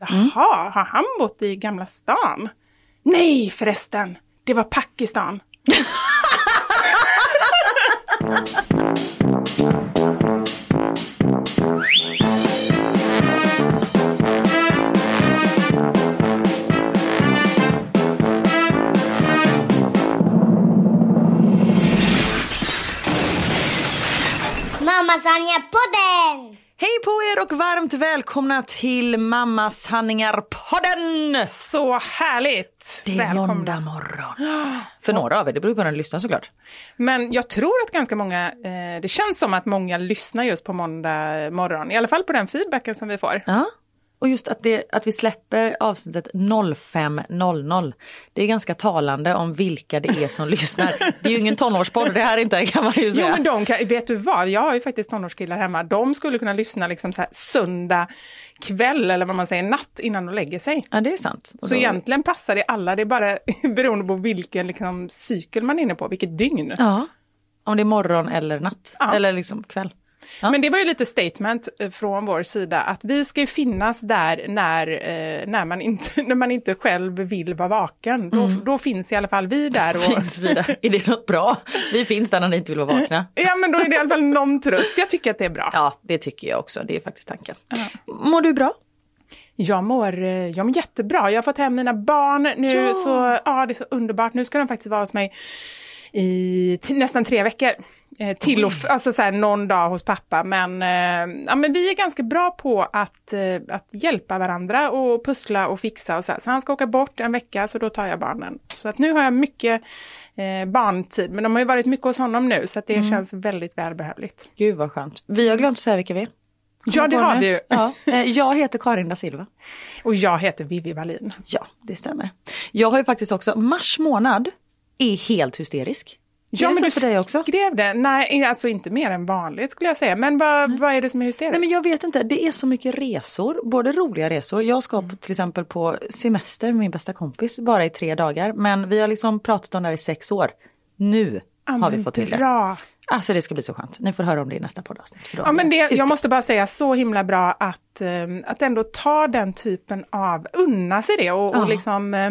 Jaha, har han bott i Gamla stan? Nej förresten, det var Pakistan. Mamma Sanja-podden! Hej Hej på er och varmt välkomna till Mamma Sanningar-podden! Så härligt! Det är Välkomna. måndag morgon. För några av er, det beror på när ni lyssnar såklart. Men jag tror att ganska många, eh, det känns som att många lyssnar just på måndag morgon. I alla fall på den feedbacken som vi får. Ja. Och just att, det, att vi släpper avsnittet 05.00. Det är ganska talande om vilka det är som lyssnar. Det är ju ingen tonårspodd det här inte kan man ju Jo säga. men de kan, vet du vad, jag har ju faktiskt tonårskillar hemma. De skulle kunna lyssna liksom så här söndag kväll eller vad man säger, natt innan de lägger sig. Ja det är sant. Och Så då- egentligen passar det alla, det är bara beroende på vilken liksom, cykel man är inne på, vilket dygn. Ja. Om det är morgon eller natt. Ja. Eller liksom kväll. Ja. Men det var ju lite statement eh, från vår sida att vi ska ju finnas där när, eh, när, man, inte, när man inte själv vill vara vaken. Då, då finns i alla fall vi där. Och, Mm. Finns vi där? Är det något bra? Vi finns där när ni inte vill vara vakna. ja men då är det i alla fall någon tröst. Jag tycker att det är bra. Ja, det tycker jag också. Det är faktiskt tanken. Mår du bra? Jag mår, eh, jag mår jättebra. Jag har fått hem mina barn nu, Ja. så ja, det är så underbart. Nu ska de faktiskt vara hos mig i nästan tre veckor. Eh, till och alltså så här, någon dag hos pappa. Men, eh, ja, men vi är ganska bra på att, eh, att hjälpa varandra och pussla och fixa och så. här. Så han ska åka bort en vecka, så då tar jag barnen. Så att nu har jag mycket eh, barntid. Men de har ju varit mycket hos honom nu, så att det känns väldigt välbehövligt. Gud vad skönt. Vi har glömt att säga vilka vi är. Ja, det har nu? vi ju. Ja. Eh, Jag heter Karin da Silva. Och jag heter Vivi Wallin. Ja, det stämmer. Jag har ju faktiskt också, mars månad är helt hysterisk. Ja, är det men så för dig också? skrev det. Nej, alltså inte mer än vanligt skulle jag säga. Men vad, vad är det som är hysteriskt? Nej men jag vet inte, det är så mycket resor, både roliga resor. Jag ska på, till exempel på semester med min bästa kompis bara i tre dagar. Men vi har liksom pratat om det här i sex år. Nu Ja, har vi fått till det. Alltså det ska bli så skönt. Ni får höra om det i nästa poddavsnitt. Ja, men det, jag måste bara säga så himla bra att, eh, att ändå ta den typen av, unna sig det och, Ja. och liksom, eh,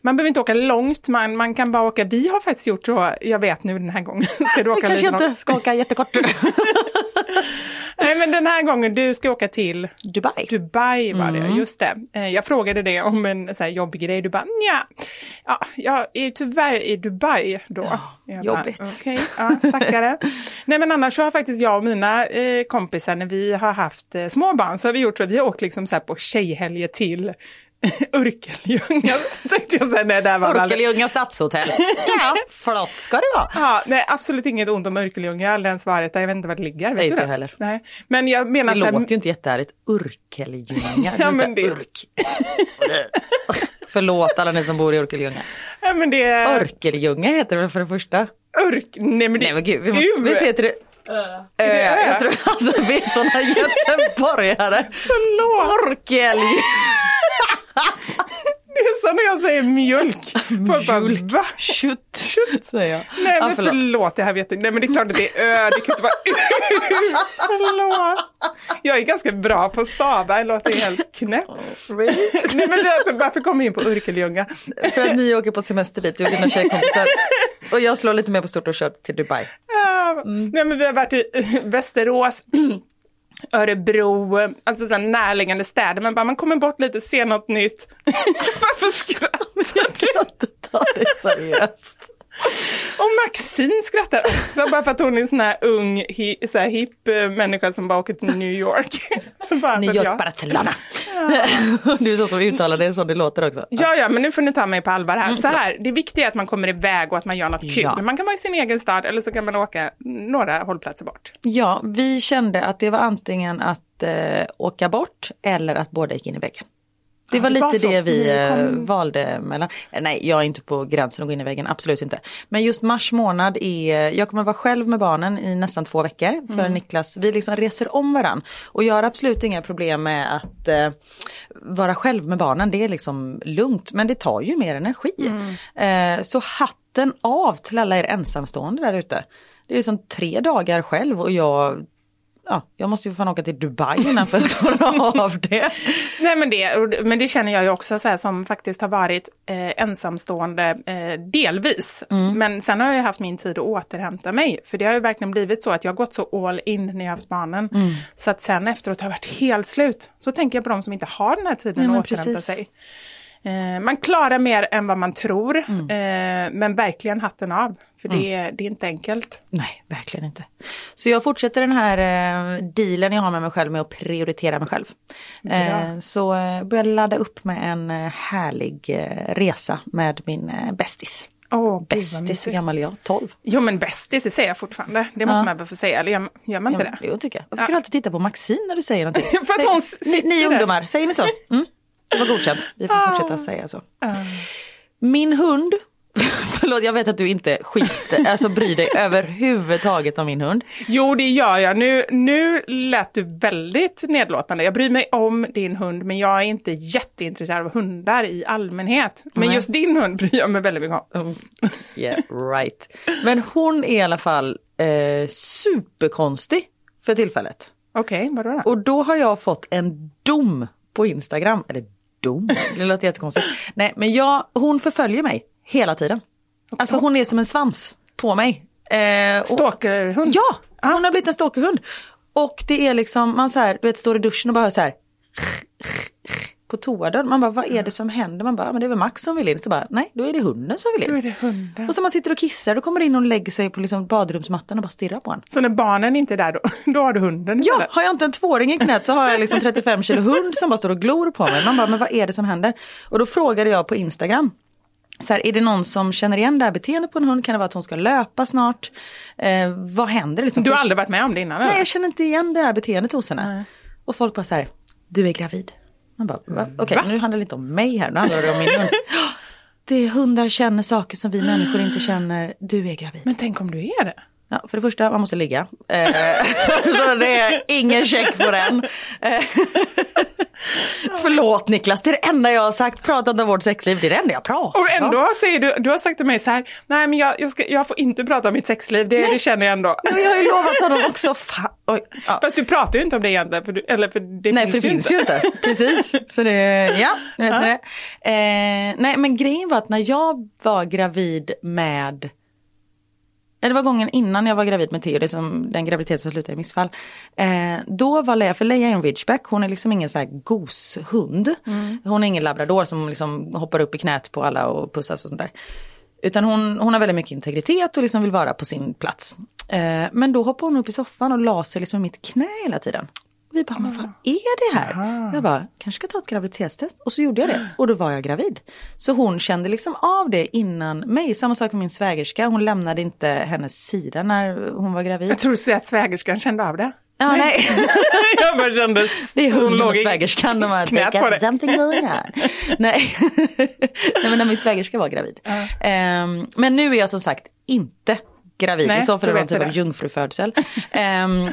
man behöver inte åka långt, man, man kan bara åka, vi har faktiskt gjort så, jag vet nu den här gången, ska du Vi åka kanske lite inte ska åka jättekort. Nej men den här gången, du ska åka till Dubai. Dubai var Mm. det, just det. Eh, Jag frågade det om en så här jobbig grej, du bara nja, ja, jag är tyvärr i Dubai då. Ja, Jag jobbigt. Okej, ja, stackare. Nej men annars så har faktiskt jag och mina eh, kompisar när vi har haft eh, små barn så har vi gjort så, vi har åkt liksom så här på tjejhelger till Örkelljunga. Tänkte jag säga, nej det här var Örkelljunga stadshotell. Ja, flott ska det vara. Ja, nej, absolut inget ont om har aldrig ens varit där, jag vet inte var det ligger. Vet Nej, inte jag heller. Nej. Men jag menar Det så här, låter ju inte jättehärligt. Är Ja, men det- Urk. Förlåt alla ni som bor i Örkelljunga. ja, men det är Örkelljunga heter det för det första? Örk... Nej men det... Nej men gud, vi måste, visst heter det Ö? Ö? Jag tror alltså vi är såna göteborgare. Förlåt! Örkelljunga. Det är som när jag säger mjölk. Folk bara, Mjölk. va? Kött. Kött säger jag. Nej men förlåt. det här vet jag Nej men det är klart att det är ö, det kan inte vara u. Förlåt. Jag är ganska bra på att stava, jag låter helt knäpp. Really? Nej men det, varför kom vi in på Örkelljunga? För att ni åker på semester dit, jag och dina tjejkompisar. Och jag slår lite mer på stort och kör till Dubai. Ja, Nej men vi har varit i Västerås. Örebro, alltså så närliggande städer. Man bara, man kommer bort lite, ser något nytt. Varför skrattar du? kan inte ta det seriöst. Och Maxine skrattar också bara för att hon är en sån här ung, hi, så här hipp eh, människa som bara åker till New York. Så bara, New York jag- Barcelona. Du är så som uttalar det, så det låter också. Ja, ja, men nu får ni ta mig på allvar här. Så här, det viktiga är att man kommer iväg och att man gör något kul. Ja. Man kan vara i sin egen stad eller så kan man åka några hållplatser bort. Ja, vi kände att det var antingen att eh, åka bort eller att båda gick in i väggen. Det var det lite var så. det vi Ni eh, kom- valde mellan. Eh, Nej, jag är inte på gränsen att gå in i väggen, absolut inte. Men just mars månad är, jag kommer vara själv med barnen i nästan två veckor. För Mm. Niklas, vi liksom reser om varann. Och jag har absolut inga problem med att eh, vara själv med barnen, det är liksom lugnt. Men det tar ju mer energi. Mm. Eh, så hatten av till alla er ensamstående där ute. Det är liksom tre dagar själv och jag Ja, jag måste ju fan åka till Dubai innan för att klara av det. Nej men det, men det känner jag ju också så här, som faktiskt har varit eh, ensamstående eh, delvis. Men sen har jag ju haft min tid att återhämta mig. För det har ju verkligen blivit så att jag har gått så all in när jag haft barnen. Så att sen efteråt har jag varit helt slut. Så tänker jag på de som inte har den här tiden men att återhämta precis. sig. Eh, man klarar mer än vad man tror, Mm. eh, men verkligen hatten av. För det, är, det är inte enkelt. Nej, verkligen inte. Så jag fortsätter den här eh, dealen jag har med mig själv med att prioritera mig själv. Eh, så eh, börjar ladda upp med en eh, härlig eh, resa med min eh, bästis. Vad Bästis, hur gammal är jag? 12? Jo men bästis, det säger jag fortfarande. Det måste Ja. man väl få säga, eller gör, gör man inte Ja, det? Jo, tycker jag. Varför ska du alltid titta på Maxine när du säger någonting? För att Säg- hon ni, sitter ni där. ungdomar, säger ni så? Mm? Det var godkänt. Vi får fortsätta säga så. Min hund, förlåt jag vet att du inte skiter, alltså bryr dig överhuvudtaget om min hund. Jo, det gör jag. Nu, nu lät du väldigt nedlåtande. Jag bryr mig om din hund, men jag är inte jätteintresserad av hundar i allmänhet. Men just din hund bryr jag mig väldigt mycket om. Mm. Yeah, right. Men hon är i alla fall eh, superkonstig för tillfället. Okej, vadå då? Och då har jag fått en dom på Instagram. Eller dom, det låter jättekonstigt. Nej men jag, hon förföljer mig hela tiden. Alltså hon är som en svans på mig. Eh, och- Stalkerhund? Ja, hon har blivit en stalkerhund. Och det är liksom, man så här, du vet står i duschen och bara hör så här på toadörren. Man bara, vad är det som händer? Man bara, men det är väl Max som vill in. Så bara, nej, då är det hunden som vill Då är in. det hunden. Och så man sitter och kissar, då kommer det in och lägger sig på liksom badrumsmattan och bara stirrar på en. Så när barnen inte är där, då, då har du hunden Ja, har jag inte en tvååring i knät så har jag liksom 35 kilo hund som bara står och glor på mig. Man bara, men vad är det som händer? Och då frågade jag på Instagram. Så här, är det någon som känner igen det här beteendet på en hund? Kan det vara att hon ska löpa snart? Eh, vad händer? Liksom? Du har aldrig varit med om det innan? Nej, eller? jag känner inte igen det här beteendet hos henne. Och folk bara så här, du är gravid. Man bara, va? Okej, nu handlar det inte om mig här, nu handlar det om min hund. Det är hundar känner saker som vi människor inte känner. Du är gravid. Men tänk om du är det? Ja, för det första, man måste ligga. Eh, så det är ingen check på den. Eh, förlåt Niklas, det är det enda jag har sagt. Pratat om vårt sexliv, det är det enda jag pratar Och ändå om. säger du, du har sagt till mig så här, nej men jag, jag, ska, jag får inte prata om mitt sexliv, det, det känner jag ändå. Men jag har ju lovat honom också. Fa- Oj, ja. Fast du pratar ju inte om det egentligen, för du, eller för det Nej, finns för det finns ju inte. Precis. Så det, ja, jag vet det. Eh, nej, men grejen var att när jag var gravid med Ja, det var gången innan jag var gravid med Theo, det är som den graviditet som slutade i missfall. Eh, då var Leia, för Leia är en ridgeback, hon är liksom ingen så här goshund. Hon är ingen labrador som liksom hoppar upp i knät på alla och pussas och sånt där. Utan hon, hon har väldigt mycket integritet och liksom vill vara på sin plats. Eh, men då hoppade hon upp i soffan och la sig liksom i mitt knä hela tiden. Och vi bara, men vad är det här? Jag bara, kanske ska ta ett graviditetstest. Och så gjorde jag det och då var jag gravid. Så hon kände liksom av det innan mig. Samma sak med min svägerska, hon lämnade inte hennes sida när hon var gravid. Jag tror du säger att svägerskan kände av det. Ja, nej. jag bara kände... Det är hon låg och i svägerskan. De har knät på det. something going on. Nej. Nej, men när min svägerska var gravid. Ehm, men nu är jag som sagt inte gravid. Nej, I så fall är det någon typ av jungfrufödsel. Ehm,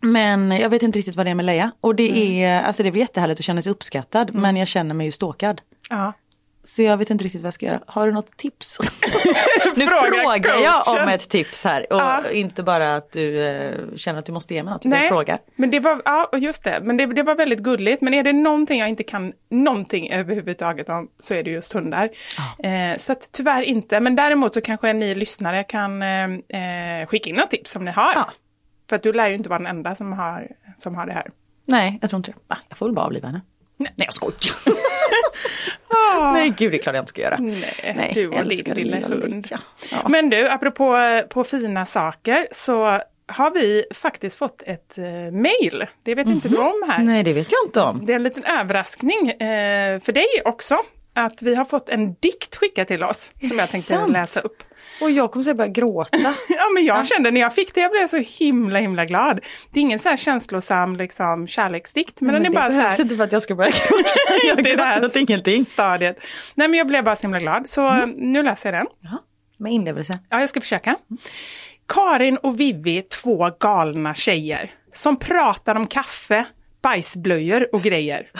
men jag vet inte riktigt vad det är med Leia. Och det är, alltså det är väl jättehärligt att känna sig uppskattad. Men jag känner mig ju stalkad. Ja. Så jag vet inte riktigt vad jag ska göra. Har du något tips? nu Fråga frågar jag coachen. om ett tips här. Och Ja. inte bara att du eh, känner att du måste ge mig något. jag frågar. men det var, ja just det, men det, det var väldigt gulligt. Men är det någonting jag inte kan någonting överhuvudtaget om så är det just hundar. Eh, så att tyvärr inte, men däremot så kanske ni lyssnare kan eh, eh, skicka in något tips som ni har. Ja. För att du lär ju inte vara den enda som har, som har det här. Nej, jag tror inte det. Jag får väl bara avliva henne. Nej, jag skojar. Ah. Nej, gud det är klart jag inte ska göra. Nej, du och din lilla hund. Ja. Men du, apropå på fina saker så har vi faktiskt fått ett eh, mail. Det vet inte du om här. Nej, det vet jag inte om. Det är en liten överraskning eh, för dig också. Att vi har fått en dikt skickad till oss som det jag tänkte sant? läsa upp. Och jag kommer säga börja gråta. Ja men jag kände när jag fick det, jag blev så himla himla glad. Det är ingen så här känslosam liksom, kärleksdikt men den är det bara så behövs här. inte för att jag ska börja gråta. Jag det är det gråter åt ingenting. Mm. stadiet. Nej men jag blev bara så himla glad så eh, nu läser jag den. Ja, med inlevelse. Ja, jag ska försöka. Karin och Vivi, två galna tjejer som pratar om kaffe, bajsblöjor och grejer.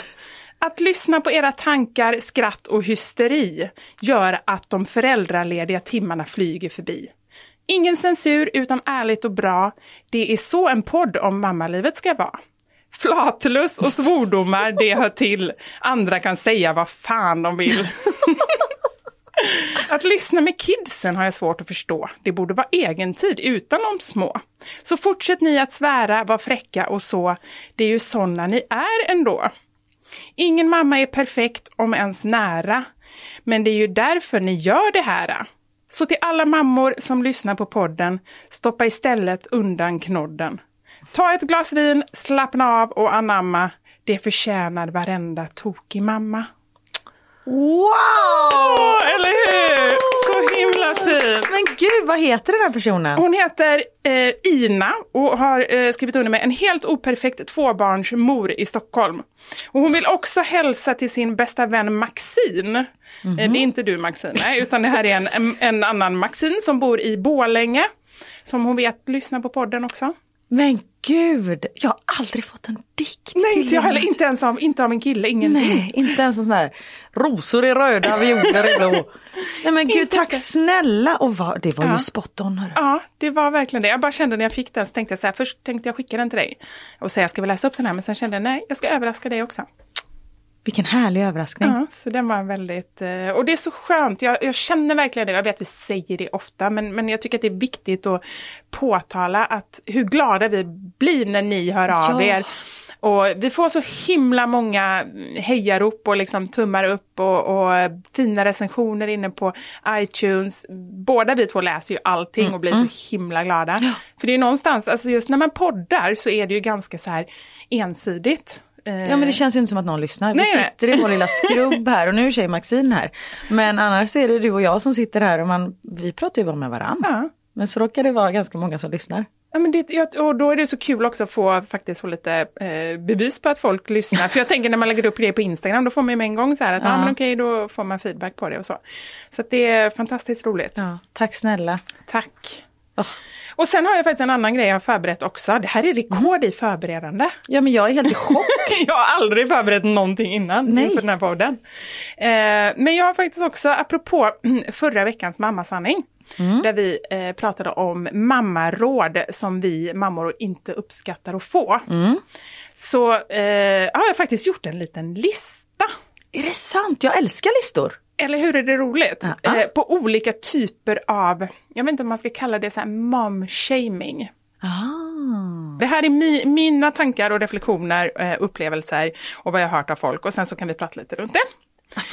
Att lyssna på era tankar, skratt och hysteri gör att de föräldralediga timmarna flyger förbi. Ingen censur utan ärligt och bra. Det är så en podd om mammalivet ska vara. Flatlus och svordomar, det hör till. Andra kan säga vad fan de vill. Att lyssna med kidsen har jag svårt att förstå. Det borde vara egentid utan de små. Så fortsätt ni att svära, vara fräcka och så. Det är ju sådana ni är ändå. Ingen mamma är perfekt, om ens nära. Men det är ju därför ni gör det här. Så till alla mammor som lyssnar på podden, stoppa istället undan knodden. Ta ett glas vin, slappna av och anamma. Det förtjänar varenda tokig mamma. Wow! Eller hur? Så himla fint! Men gud, vad heter den här personen? Hon heter eh, Ina och har eh, skrivit under med en helt operfekt tvåbarnsmor i Stockholm. Och hon vill också hälsa till sin bästa vän Maxine. Eh, det är inte du Maxine, utan det här är en, en, en annan Maxine som bor i Bålänge. Som hon vet lyssnar på podden också. Men gud, jag har aldrig fått en dikt Nej, till inte jag heller. Inte ens av, inte av en kille, ingenting. Nej, inte ens en sån här rosor är röda, violer är blå. Nej men gud, Inte tack det. snälla! Och vad, det var Ja. ju spot on. Hörru. Ja, det var verkligen det. Jag bara kände när jag fick den så tänkte jag så här, först tänkte jag skicka den till dig och säga ska vi läsa upp den här, men sen kände jag nej, jag ska överraska dig också. Vilken härlig överraskning. Ja, så den var väldigt, eh, och det är så skönt, jag, jag känner verkligen det, jag vet att vi säger det ofta, men, men jag tycker att det är viktigt att påtala att hur glada vi blir när ni hör av Ja. er. Och vi får så himla många hejarop och liksom tummar upp och, och fina recensioner inne på iTunes. Båda vi två läser ju allting och blir så himla glada. För det är någonstans, alltså just när man poddar så är det ju ganska så här ensidigt. Eh, Ja men det känns ju inte som att någon lyssnar. Nej, vi sitter i vår lilla skrubb här och nu är tjej Maxine här. Men annars är det du och jag som sitter här och man, vi pratar ju bara med varandra. Ja. Men så råkar det vara ganska många som lyssnar. Ja, men det, och då är det så kul också att få, faktiskt få lite eh, bevis på att folk lyssnar. För jag tänker när man lägger upp grejer på Instagram, då får man ju med en gång så här att, ja Ja. men okej, då får man feedback på det och så. Så att det är fantastiskt roligt. Ja. Tack snälla. Tack. Åh. Och sen har jag faktiskt en annan grej jag har förberett också. Det här är rekord i förberedande. Ja men jag är helt i chock. jag har aldrig förberett någonting innan Nej. inför den här podden. Eh, men jag har faktiskt också, apropå förra veckans mammasanning, där vi eh, pratade om mammaråd som vi mammor inte uppskattar att få. Så eh, har jag faktiskt gjort en liten lista. är det sant? Jag älskar listor. Eller hur är det roligt? Ja. Eh, på olika typer av, jag vet inte om man ska kalla det så här mom-shaming. Ah. Det här är mi, mina tankar och reflektioner, eh, upplevelser och vad jag har hört av folk och sen så kan vi prata lite runt det.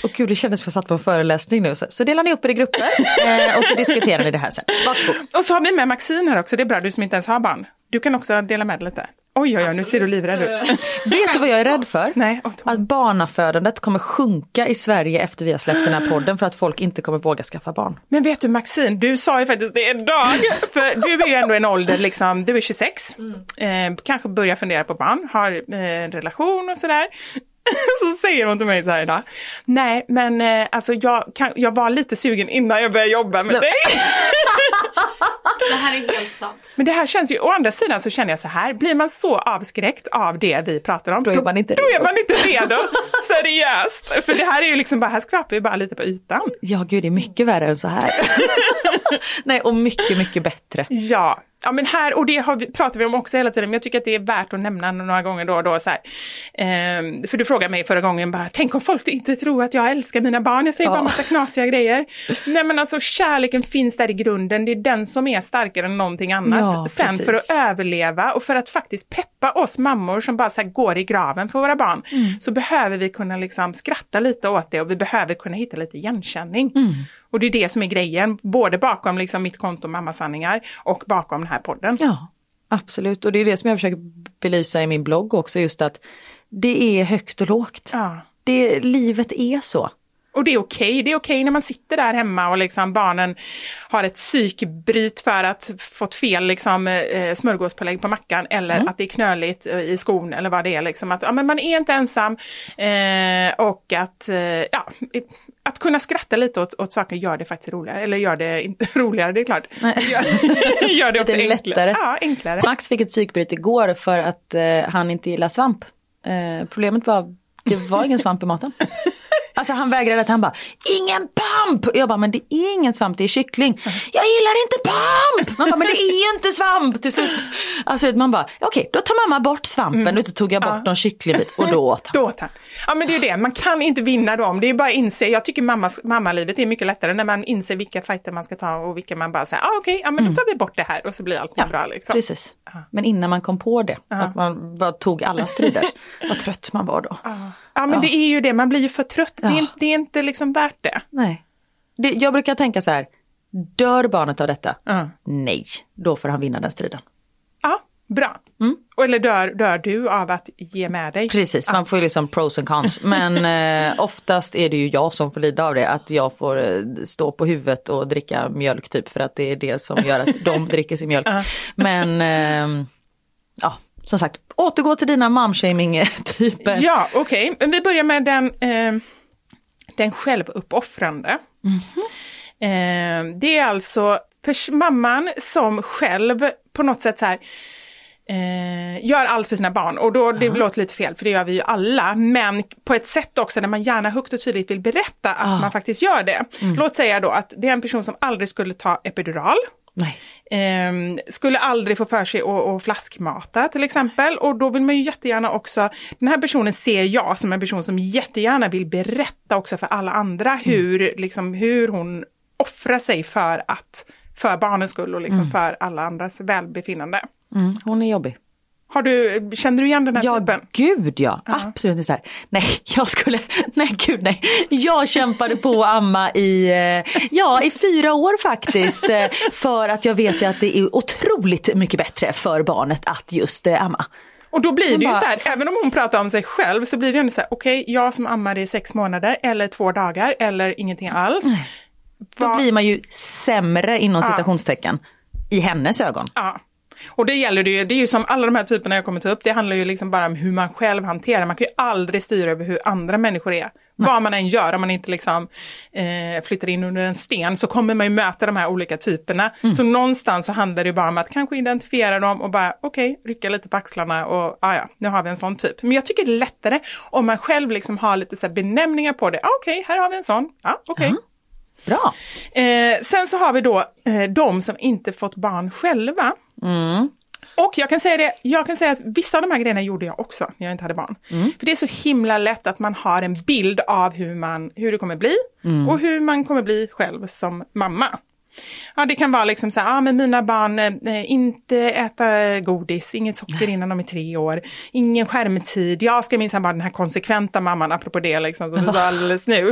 Och gud det kändes som att jag satt på en föreläsning nu. Så, så delar ni upp er i grupper eh, och så diskuterar ni det här sen. Varsågod. Och så har vi med Maxine här också, det är bra du som inte ens har barn. Du kan också dela med dig lite. Oj, oj, oj, nu ser du livrädd ut. Vet du vad jag är rädd för? Nej, Att barnafödandet kommer sjunka i Sverige efter vi har släppt den här podden för att folk inte kommer våga skaffa barn. Men vet du Maxine, du sa ju faktiskt det idag. För du är ju ändå en ålder, liksom, du är 26. Eh, kanske börjar fundera på barn, har eh, en relation och sådär. Så säger hon till mig så här idag. Nej, men eh, alltså jag, kan, jag var lite sugen innan jag började jobba med dig. Det här är helt sant. Men det här känns ju, å andra sidan så känner jag så här, blir man så avskräckt av det vi pratar om, Då är man inte då är redo. man inte redo. Seriöst. För det här är ju liksom bara, här skrapar vi bara lite på ytan. Ja gud det är mycket värre än så här. Nej och mycket mycket bättre. Ja, ja men här, och det vi, pratar vi om också hela tiden, men jag tycker att det är värt att nämna några gånger då och då. Så. Ehm, för du frågade mig förra gången bara, tänk om folk inte tror att jag älskar mina barn, jag säger Ja. bara massa knasiga grejer. Nej men alltså kärleken finns där i grunden, det är den som är starkare än någonting annat. Ja, Sen precis. för att överleva och för att faktiskt peppa oss mammor som bara så går i graven för våra barn, Mm. så behöver vi kunna liksom skratta lite åt det och vi behöver kunna hitta lite igenkänning. Mm. Och det är det som är grejen, både bakom liksom mitt konto Mammasanningar och bakom den här podden. Ja absolut och det är det som jag försöker belysa i min blogg också just att det är högt och lågt. Ja. Det, livet är så. Och det är okej, det är okej när man sitter där hemma och liksom barnen har ett psykbryt för att fått fel liksom, eh, smörgåspålägg på mackan eller att det är knöligt eh, i skon eller vad det är. Liksom. Att, ja, men man är inte ensam eh, och att, eh, ja, att kunna skratta lite åt, åt saker gör det faktiskt roligare. Eller gör det inte roligare, det är klart. Gör, gör det också Lite enklare. lättare. Ja, enklare. Max fick ett psykbryt igår för att eh, han inte gillar svamp. Eh, problemet var det var ingen svamp i maten. Alltså han vägrade att han bara, ingen pamp! Jag bara, men det är ingen svamp, det är kyckling. Jag gillar inte pamp! Man bara, men det är ju inte svamp! Till slut, alltså man bara, okej okay, då tar mamma bort svampen och så tog jag bort någon kycklingbit och då åt han. Då åt han. Ja men det är det, man kan inte vinna dem. Det är bara att inse, jag tycker mammas, mammalivet är mycket lättare när man inser vilka fighter man ska ta och vilka man bara säger, ah, okej, okay, ja men då tar vi bort det här och så blir allting Ja, bra liksom. Precis. Men innan man kom på det, att man bara tog alla strider, vad trött man var då. Ja men det är ju det, man blir ju för trött. Det, är, Ja. det är inte liksom värt det. Nej. Det, jag brukar tänka så här, dör barnet av detta? Ja. Nej, då får han vinna den striden. Ja, bra. Och Eller dör, dör du av att ge med dig? Precis, man får ju liksom pros and cons. Men eh, oftast är det ju jag som får lida av det. Att jag får eh, stå på huvudet och dricka mjölk typ. För att det är det som gör att de dricker sin mjölk. Men eh, ja, som sagt, återgå till dina momshaming-typer. Ja, okej. Men vi börjar med den, eh, den självuppoffrande. Eh, det är alltså mamman som själv på något sätt så här eh, gör allt för sina barn och då, det låter lite fel för det gör vi ju alla, men på ett sätt också där man gärna högt och tydligt vill berätta att man faktiskt gör det. Låt säga då att det är en person som aldrig skulle ta epidural. Ehm, skulle aldrig få för sig att, flaskmata till exempel. Och då vill man ju jättegärna också, den här personen ser jag som en person som jättegärna vill berätta också för alla andra hur, liksom, hur hon offrar sig för att, för barnens skull och liksom för alla andras välbefinnande. Mm, hon är jobbig. Har du, känner du igen den här Ja, typen? gud ja. Absolut inte så här. Nej, jag skulle, nej gud nej. Jag kämpade på att amma i, eh, ja i fyra år faktiskt. eh, För att jag vet ju att det är otroligt mycket bättre för barnet att just eh, amma. Och då blir Hon det ju bara, så här, fast- även om hon pratar om sig själv så blir det ändå så här, okej, jag som ammade i sex månader eller två dagar eller ingenting alls. Då Vad- blir man ju sämre inom Ja. citationstecken i hennes ögon. Ja. Och det gäller det ju, det är ju som alla de här typerna jag kommer ta upp, det handlar ju liksom bara om hur man själv hanterar, man kan ju aldrig styra över hur andra människor är. Vad man än gör, om man inte liksom eh, flyttar in under en sten så kommer man ju möta de här olika typerna. Så någonstans så handlar det ju bara om att kanske identifiera dem och bara okej, rycka lite på axlarna och ah, ja, nu har vi en sån typ. Men jag tycker det är lättare om man själv liksom har lite så benämningar på det. Ah, okej, här har vi en sån. Ja, okej. Bra. Eh, sen så har vi då eh, de som inte fått barn själva. Och jag kan, säga det, jag kan säga att vissa av de här grejerna gjorde jag också när jag inte hade barn. För det är så himla lätt att man har en bild av hur, man, hur det kommer bli och hur man kommer bli själv som mamma. Ja, det kan vara liksom så här, ah, men mina barn, eh, inte äta godis, inget socker innan de är tre år, ingen skärmtid, jag ska minsann vara den här konsekventa mamman, apropå det liksom, som du sa alldeles nu.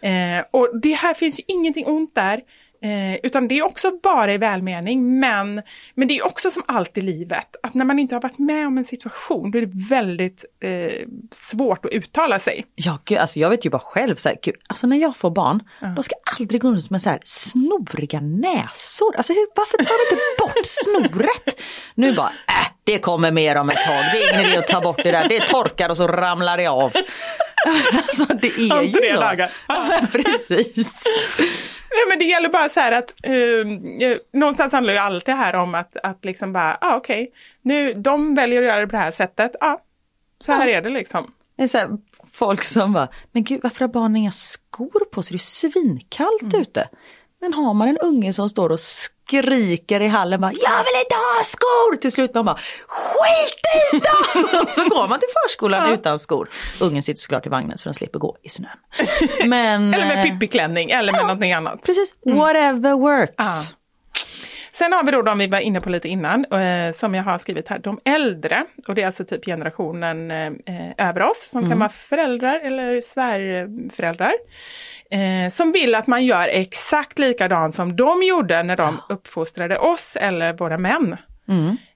Eh, och det här finns ju ingenting ont där, eh, utan det är också bara i välmening, men, men det är också som allt i livet, att när man inte har varit med om en situation, då är det väldigt eh, svårt att uttala sig. Ja, gud, alltså jag vet ju bara själv, så här, gud, alltså när jag får barn, de ska aldrig gå runt med så här snoriga näsor. Alltså hur, varför tar de inte bort snoret? Nu bara, äh, det kommer mer om ett tag, det är ingen idé att ta bort det där, det torkar och så ramlar det av. Alltså det är Om ju så. Ja, precis. Nej, men det gäller bara så här att eh, eh, någonstans handlar ju allt det här om att, att liksom bara, ja ah, okej, nu de väljer att göra det på det här sättet, ja, ah, så här är det liksom. Det är så här, folk som bara, men gud varför har barnen inga skor på sig? Det är ju svinkallt ute. Men har man en unge som står och skriker i hallen bara, jag vill inte ha skor! Till slut man bara, skit i dem! och så går man till förskolan utan skor. Ungen sitter såklart i vagnen så den slipper gå i snön. Men, Eller med eh, pippiklänning eller med någonting annat. Precis, whatever works. Ja. Sen har vi då de vi var inne på lite innan, eh, som jag har skrivit här, de äldre. Och det är alltså typ generationen eh, över oss, som kan vara föräldrar eller svärföräldrar. Eh, som vill att man gör exakt likadant som de gjorde när de uppfostrade oss eller våra män.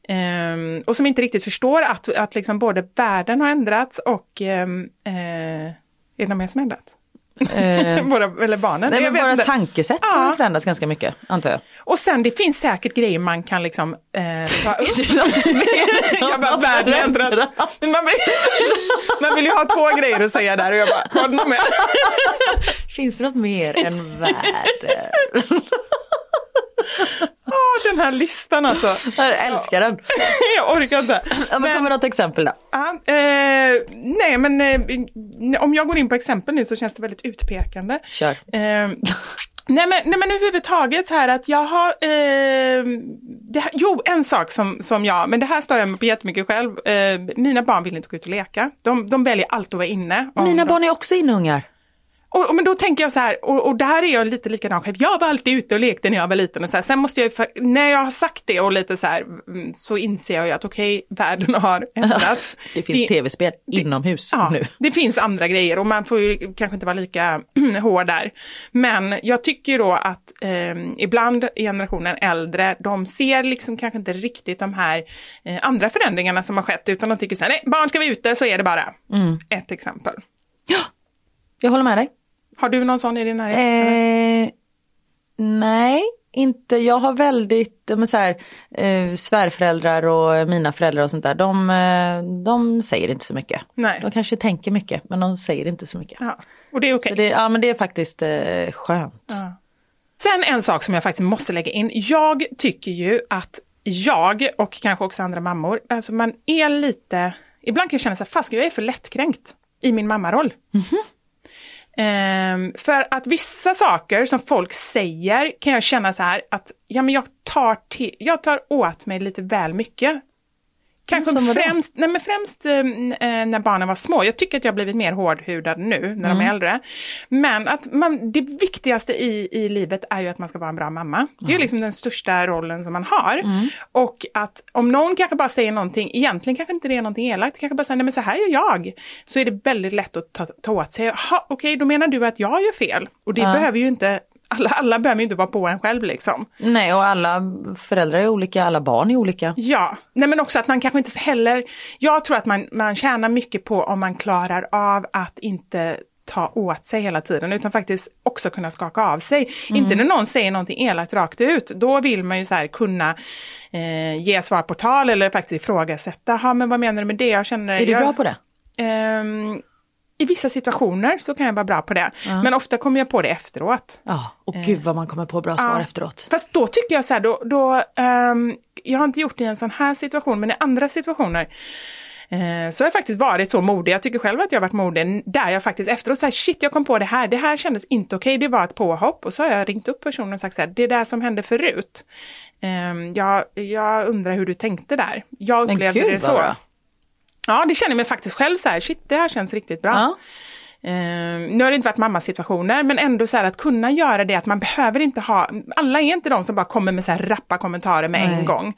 Eh, och som inte riktigt förstår att, att liksom både världen har ändrats och ehm, eh, är något mer som ändrats? Våra, eller barnen? Nej, men våra inte. tankesätt Ja. har förändrats ganska mycket, antar jag. Och sen det finns säkert grejer man kan liksom eh, ta upp. jag bara, världen. Men Man vill, man vill ju ha två grejer att säga där och jag bara, har du något mer? Finns det något mer än världen? Åh, den här listan alltså. Jag älskar den. Jag orkar inte. Ja, men kommer något exempel då? Ja, eh, nej men eh, om jag går in på exempel nu så känns det väldigt utpekande. Kör. Eh, Nej men, nej men överhuvudtaget så här att jag har, eh, det här, jo en sak som, som jag, men det här stör jag mig på jättemycket själv. Eh, mina barn vill inte gå ut och leka. De, de väljer alltid att vara inne. Mina de, barn är också inungar. Och, och, men då tänker jag så här, och, och där är jag lite likadan själv. Jag var alltid ute och lekte när jag var liten. Och så här. Sen måste jag, när jag har sagt det och lite så här, mm, så inser jag ju att okej, världen har ändrats. Det finns tv-spel inomhus Ja, nu. det finns andra grejer och man får ju kanske inte vara lika hård där. Men jag tycker då att eh, ibland generationen äldre, de ser liksom kanske inte riktigt de här eh, andra förändringarna som har skett, utan de tycker så här, nej, barn ska vara ute, så är det bara. Mm. Ett exempel. Jag håller med dig. Har du någon sån i din närhet? Eh, nej, inte. Jag har väldigt, men så här, eh, svärföräldrar och mina föräldrar och sånt där. De, eh, de säger inte så mycket. Nej. De kanske tänker mycket men de säger inte så mycket. Ja, och det är okej. Det, ja men det är faktiskt eh, skönt. Ja. Sen en sak som jag faktiskt måste lägga in. Jag tycker ju att jag och kanske också andra mammor, alltså man är lite, ibland kan jag känna så här, fast jag är för lättkränkt i min mammaroll. Um, för att vissa saker som folk säger kan jag känna så här att ja, men jag, tar till, jag tar åt mig lite väl mycket. Kanske främst, nej men främst eh, eh, när barnen var små. Jag tycker att jag har blivit mer hårdhudad nu när de är äldre. Men att man, det viktigaste i, i livet är ju att man ska vara en bra mamma. Det är ju liksom den största rollen som man har. Och att om någon kanske bara säger någonting, egentligen kanske inte det är någonting elakt, kanske bara säger nej men så här gör jag. Så är det väldigt lätt att ta, ta åt sig. "Ha, Okej, då menar du att jag gör fel. Och det behöver ju inte, alla, alla behöver ju inte vara på en själv liksom. Nej och alla föräldrar är olika, alla barn är olika. Ja, nej men också att man kanske inte heller, jag tror att man, man tjänar mycket på om man klarar av att inte ta åt sig hela tiden utan faktiskt också kunna skaka av sig. Inte när någon säger någonting elakt rakt ut, då vill man ju så här kunna eh, ge svar på tal eller faktiskt ifrågasätta. Ja men vad menar du med det? Jag känner, Är du jag, bra på det? Ehm, I vissa situationer så kan jag vara bra på det, men ofta kommer jag på det efteråt. Ja, och gud vad man kommer på bra svar Ja. efteråt. Fast då tycker jag så här, då, då ehm, jag har inte gjort det i en sån här situation, men i andra situationer eh, så har jag faktiskt varit så modig. Jag tycker själv att jag har varit modig där jag faktiskt efteråt säger shit jag kom på det här, det här kändes inte okej, det var ett påhopp. Och så har jag ringt upp personen och sagt så här, det är det som hände förut. Ehm, jag, jag undrar hur du tänkte där. Jag upplevde det så. bra. Ja, det känner jag mig faktiskt själv så här, shit det här känns riktigt bra. Ja. Eh, nu har det inte varit mammasituationer, men ändå så här att kunna göra det att man behöver inte ha, alla är inte de som bara kommer med så här rappa kommentarer med Nej. en gång.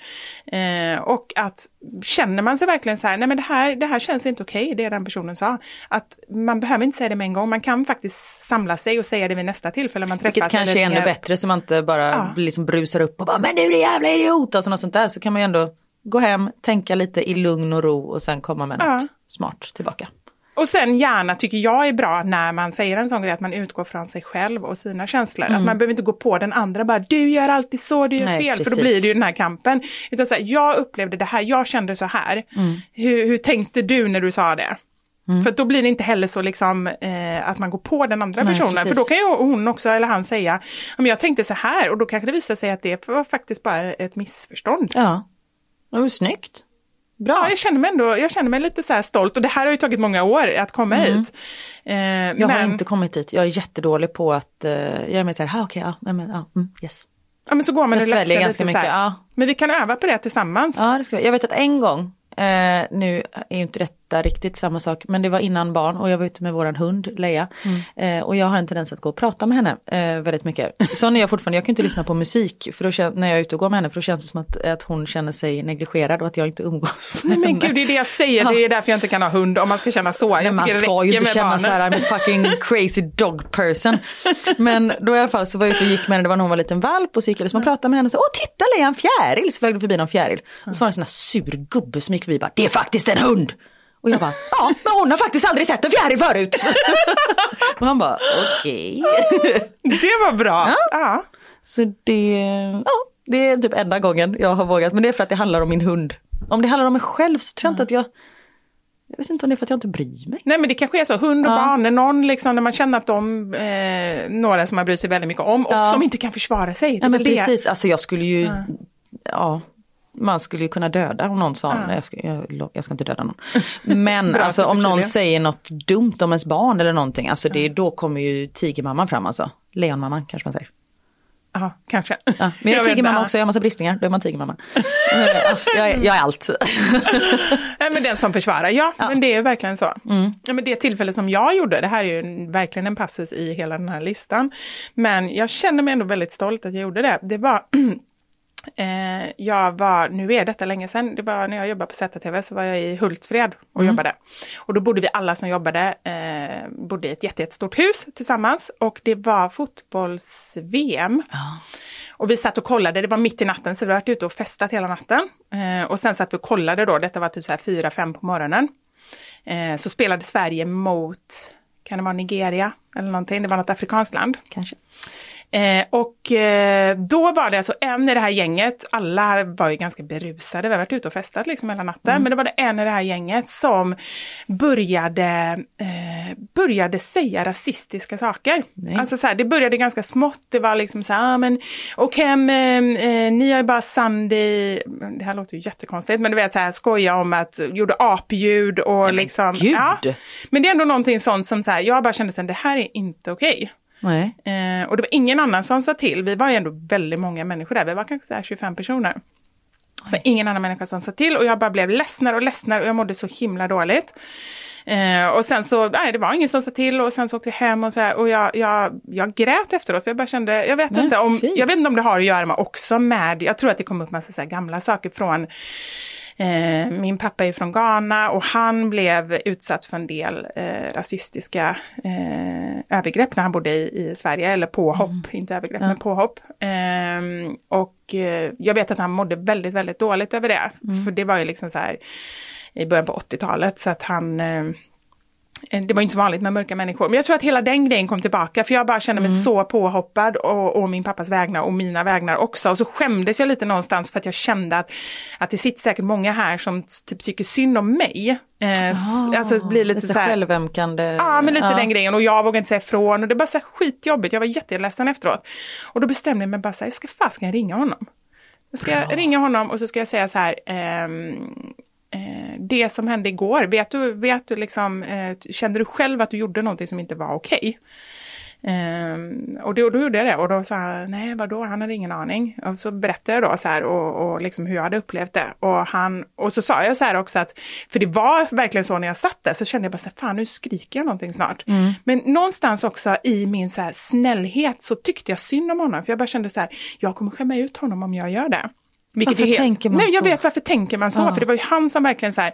Eh, och att känner man sig verkligen så här, nej men det här, det här känns inte okej, det den personen sa. Att man behöver inte säga det med en gång, man kan faktiskt samla sig och säga det vid nästa tillfälle man träffas. Vilket kanske är ännu bättre så man inte bara Ja. liksom brusar upp och bara men du är jävla idiot, alltså något sånt där. Så kan man ju ändå gå hem, tänka lite i lugn och ro och sen komma med Ja. något smart tillbaka. Och sen gärna tycker jag är bra när man säger en sån grej att man utgår från sig själv och sina känslor. Att man behöver inte gå på den andra bara du gör alltid så, du gör Mm. Nej, fel. För precis. då blir det ju den här kampen. Utan så här, jag upplevde det här, jag kände så här. Mm. Hur, hur tänkte du när du sa det? För att då blir det inte heller så liksom eh, att man går på den andra Nej, personen. precis. För då kan ju hon också, eller han säga, om jag tänkte så här och då kanske det visar sig att det var faktiskt bara ett missförstånd. Ja, det var snyggt. Bra. Ja, jag känner mig ändå, jag känner mig lite så här stolt och det här har ju tagit många år att komma hit. Eh, Mm. jag men, har inte kommit dit, jag är jättedålig på att, uh, jag är mer såhär, ah, okej, ja, nej, men, ja, mm, yes. ja, men så går man Jag och läser ganska lite så mycket, här. ja. Men vi kan öva på det tillsammans. Ja, det ska vi. Jag vet att en gång, eh, nu är ju inte detta riktigt samma sak, men det var innan barn och jag var ute med våran hund Leia. Eh, och jag har en tendens att gå och prata med henne eh, väldigt mycket. Sån är jag fortfarande, jag kan inte lyssna på musik för då när jag är ute och går med henne för då känns det som att, att hon känner sig negligerad och att jag inte umgås med Nej men henne. gud, det är det jag säger, det är därför jag inte kan ha hund om man ska känna så. Jag Men man ska ju inte känna barnen. så här, I'm a fucking crazy dog person. Men då i alla fall så var jag ute och gick med henne, det var när hon var en liten valp och så gick jag liksom och pratade med henne och så, åh titta Leia en fjäril, så flög det förbi någon fjäril. Och så var det en sån här sur gubbe som gick förbi bara, det är faktiskt en hund. Och jag bara, ja men hon har faktiskt aldrig sett en fjäril förut. och han bara, okej. Det var bra. Ja. Så det, ja, det är typ enda gången jag har vågat, men det är för att det handlar om min hund. Om det handlar om mig själv så tror jag inte att jag, jag vet inte om det är för att jag inte bryr mig. Nej men det kanske är så, hund och Ja. barn, när någon liksom, när man känner att de, eh, några som man bryr sig väldigt mycket om och Ja. som inte kan försvara sig. Ja är men det. precis, alltså jag skulle ju, ja. Man skulle ju kunna döda om någon sa, Ja. jag, ska, jag, jag ska inte döda någon. Men alltså om någon säger något dumt om ens barn eller någonting, alltså det, då kommer ju tigermamman fram alltså. Leonmamman kanske man säger. Ja, kanske. Ja, men jag är tigermamma också, jag har massa bristningar, då är man tigermamma. Ja, jag, jag är allt. Nej, men den som försvarar, ja, Ja. men det är verkligen så. Mm. Ja, men det tillfälle som jag gjorde, det här är ju en, verkligen en passus i hela den här listan. Men jag känner mig ändå väldigt stolt att jag gjorde det. Det var, eh, jag var, nu är detta länge sedan, det var när jag jobbade på ZTV så var jag i Hultsfred och jobbade. Och då bodde vi alla som jobbade, eh, bodde i ett jätte- jättestort hus tillsammans och det var fotbolls-VM. Och vi satt och kollade, det var mitt i natten så vi varit ute och festat hela natten. Eh, och sen satt vi och kollade då, detta var typ så här 4-5 på morgonen. Eh, så spelade Sverige mot, kan det vara Nigeria eller någonting, det var något afrikanskt land. Kanske. Eh, och eh, då var det alltså en i det här gänget, alla var ju ganska berusade, vi har varit ute och festat liksom hela natten, men då var det en i det här gänget som började, eh, började säga rasistiska saker. Nej. Alltså så här, det började ganska smått, det var liksom så här, ah, men okej, men, eh, ni har ju bara Sandy, det här låter ju jättekonstigt, men du vet så här, skoja om att, gjorde apljud och liksom. gud. men det är ändå någonting sånt som så här, jag bara kände sen det här är inte okej. Nej. Eh, och det var ingen annan som sa till. Vi var ju ändå väldigt många människor där. Vi var kanske så här 25 personer. Det var ingen annan människa som sa till och jag bara blev ledsnare och ledsnare och jag mådde så himla dåligt. Eh, och sen så, nej det var ingen som sa till och sen så åkte jag hem och så här och jag, jag, jag grät efteråt. För jag bara kände, jag vet, Men inte om, jag vet inte om det har att göra med också med, jag tror att det kom upp massa så gamla saker från Eh, min pappa är från Ghana och han blev utsatt för en del eh, rasistiska eh, övergrepp när han bodde i, i Sverige, eller påhopp, inte övergrepp men påhopp. Ehm, och eh, jag vet att han mådde väldigt, väldigt dåligt över det. För det var ju liksom så här i början på 80-talet så att han eh, det var inte så vanligt med mörka människor. Men jag tror att hela den grejen kom tillbaka för jag bara kände mig så påhoppad och, och min pappas vägnar och mina vägnar också. Och så skämdes jag lite någonstans för att jag kände att, att det sitter säkert många här som typ tycker synd om mig. Eh, s- alltså det blir lite, lite så här, självömkande. Ja, men lite den grejen och jag vågade inte säga ifrån och det var så här skitjobbigt. Jag var jätteledsen efteråt. Och då bestämde jag mig bara så här, jag ska fasken ringa honom. Jag ska ringa honom och så ska jag säga så här, ehm, eh, det som hände igår, vet du, vet du liksom, eh, kände du själv att du gjorde någonting som inte var okej? Ehm, och då, då gjorde jag det och då sa han, nej vadå, han hade ingen aning. Och så berättade jag då så här och, och liksom hur jag hade upplevt det. Och, han, och så sa jag så här också att, för det var verkligen så när jag satt där så kände jag bara så här, fan nu skriker jag någonting snart. Men någonstans också i min så här snällhet så tyckte jag synd om honom. För jag bara kände så här, jag kommer skämma ut honom om jag gör det. Vilket Varför helt, tänker man nej, jag så? vet varför tänker man så, Ja. för det var ju han som verkligen så här,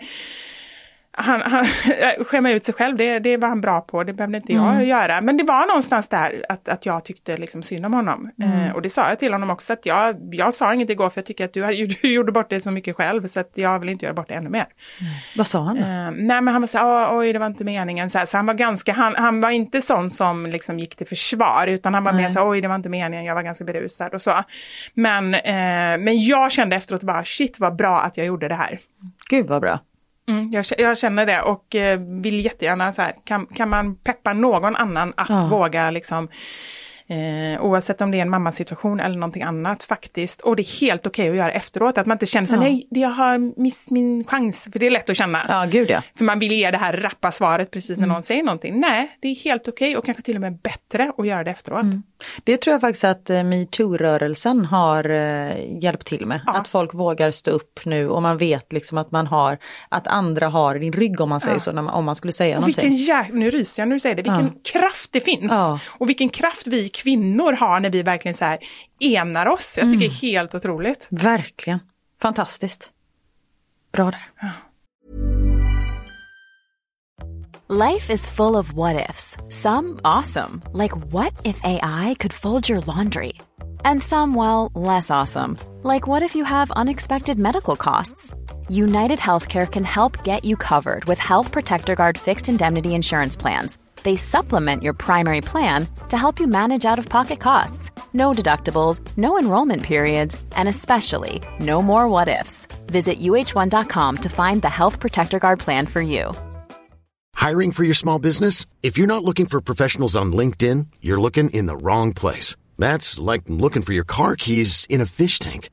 han, han skämma ut sig själv, det, det var han bra på, det behövde inte jag göra. Men det var någonstans där att, att jag tyckte liksom synd om honom. Eh, och det sa jag till honom också, att jag, jag sa inget igår för jag tycker att du, du gjorde bort det så mycket själv så att jag vill inte göra bort det ännu mer. Vad sa han då? Eh, nej men han var så här, "Åh, oj det var inte meningen. Så, här, så han var ganska, han, han var inte sån som liksom gick till försvar utan han var mer Nej. så här, oj det var inte meningen, jag var ganska berusad och så. Men, eh, men jag kände efteråt bara, shit vad bra att jag gjorde det här. Gud vad bra. Mm, jag, jag känner det och eh, vill jättegärna så här, kan, kan man peppa någon annan att Ja. våga liksom Eh, oavsett om det är en mammasituation eller någonting annat faktiskt. Och det är helt okej att göra efteråt. Att man inte känner sig, Ja. nej, jag har miss min chans. För det är lätt att känna. Ja, gud ja. För man vill ge det här rappa svaret precis när någon säger någonting. Nej, det är helt okej och kanske till och med bättre att göra det efteråt. Det tror jag faktiskt att eh, metoo-rörelsen har eh, hjälpt till med. Ja. Att folk vågar stå upp nu och man vet liksom att man har, att andra har din rygg om man säger Ja. så, man, om man skulle säga Och någonting. vilken jä- nu ryser jag när du säger det, vilken kraft det finns. Och vilken kraft vi kvinnor har när vi verkligen så här enar oss. Jag tycker det är helt otroligt. Verkligen. Fantastiskt. Bra där. Life is full of what ifs. Some awesome, like what if AI could fold your laundry? And some, well, less awesome, like what if you have unexpected medical costs? United Healthcare can help get you covered with Health Protector Guard fixed indemnity insurance plans. They supplement your primary plan to help you manage out of pocket costs. No deductibles, no enrollment periods, and especially no more what ifs. Visit uh1.com to find the Health Protector Guard plan for you. Hiring for your small business? If you're not looking for professionals on LinkedIn, you're looking in the wrong place. That's like looking for your car keys in a fish tank.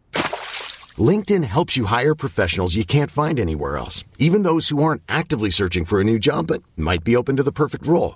LinkedIn helps you hire professionals you can't find anywhere else, even those who aren't actively searching for a new job but might be open to the perfect role.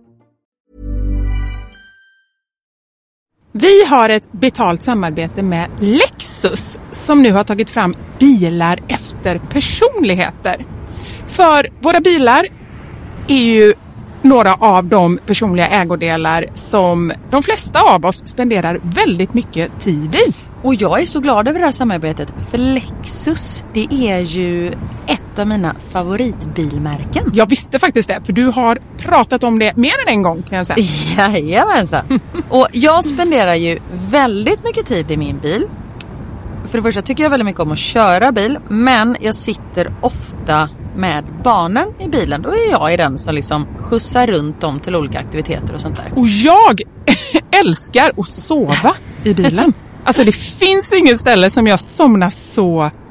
Vi har ett betalt samarbete med Lexus som nu har tagit fram bilar efter personligheter. För våra bilar är ju några av de personliga ägodelar som de flesta av oss spenderar väldigt mycket tid i. Och jag är så glad över det här samarbetet för Lexus det är ju ett av mina favoritbilmärken. Jag visste faktiskt det, för du har pratat om det mer än en gång kan jag säga. Jajamensan. Och jag spenderar ju väldigt mycket tid i min bil. För det första tycker jag väldigt mycket om att köra bil, men jag sitter ofta med barnen i bilen. Då är jag den som liksom skjutsar runt dem till olika aktiviteter och sånt där. Och jag älskar att sova i bilen. Alltså det finns inget ställe som jag somnar så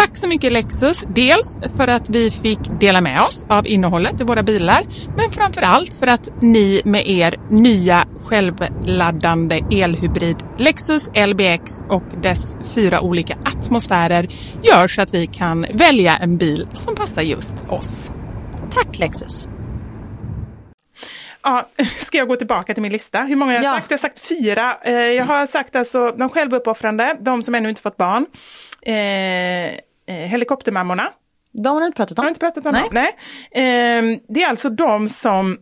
Tack så mycket Lexus, dels för att vi fick dela med oss av innehållet i våra bilar, men framför allt för att ni med er nya självladdande elhybrid Lexus LBX och dess fyra olika atmosfärer gör så att vi kan välja en bil som passar just oss. Tack Lexus! Ja, ska jag gå tillbaka till min lista? Hur många jag har Ja. sagt? Jag har sagt fyra. Eh, Jag har sagt alltså de självuppoffrande, de som ännu inte fått barn, eh, eh, helikoptermammorna, De har du inte pratat har om. jag inte pratat om Nej. dem? Nej. Ehm, det är alltså de som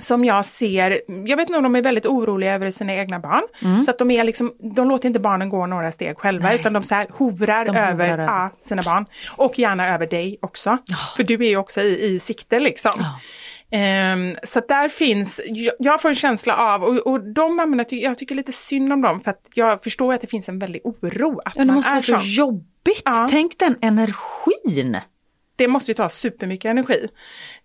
som jag ser, jag vet inte om de är väldigt oroliga över sina egna barn. Mm. Så att de är liksom, de låter inte barnen gå några steg själva utan de så här hovrar, De hovrar över över. Ja, sina barn. Och gärna över dig också. För du är ju också i, i sikte liksom. Ja. Ehm, så där finns, jag, jag får en känsla av, och, och de mammorna, jag tycker lite synd om dem för att jag förstår att det finns en väldig oro. Att Ja, det måste vara så jobbigt. Ja. Tänk den energin. det måste ju ta supermycket energi.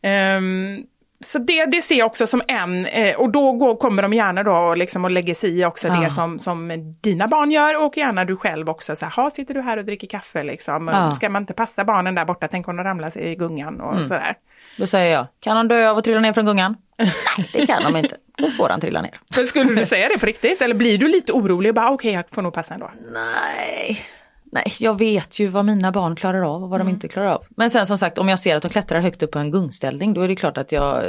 Ehm, så det, det ser jag också som en, eh, och då går, kommer de gärna då och liksom och lägger sig i också Ja. det som, som dina barn gör och gärna du själv också. Så här, "Ha, sitter du här och dricker kaffe liksom? Ja. Ska man inte passa barnen där borta, tänk om de ramlar i gungan och Mm. sådär. Då säger jag, kan han dö av att trilla ner från gungan? Nej, det kan de inte. Då får han trilla ner. Men skulle du säga det på riktigt eller blir du lite orolig och bara okej jag får nog passa ändå? Nej. Nej, jag vet ju vad mina barn klarar av och vad de inte klarar av. Men sen som sagt, om jag ser att de klättrar högt upp på en gungställning, då är det klart att jag...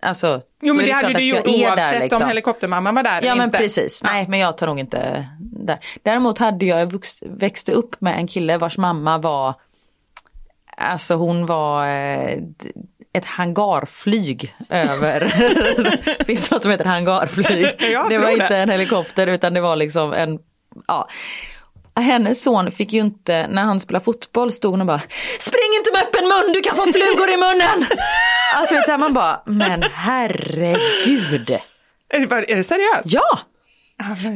Alltså, Jo men är det hade du gjort oavsett där, liksom. om helikoptermamman var där Ja men inte. precis, nej men jag tar nog inte där. Däremot hade jag vux, växte upp med en kille vars mamma var, alltså hon var eh, ett hangarflyg över, finns det något som heter hangarflyg? Det var inte en helikopter utan det var liksom en, ja. Hennes son fick ju inte, när han spelade fotboll stod hon och bara Spring inte med öppen mun, du kan få flugor i munnen! Alltså man bara, men herregud. Är det, är det seriöst? Ja!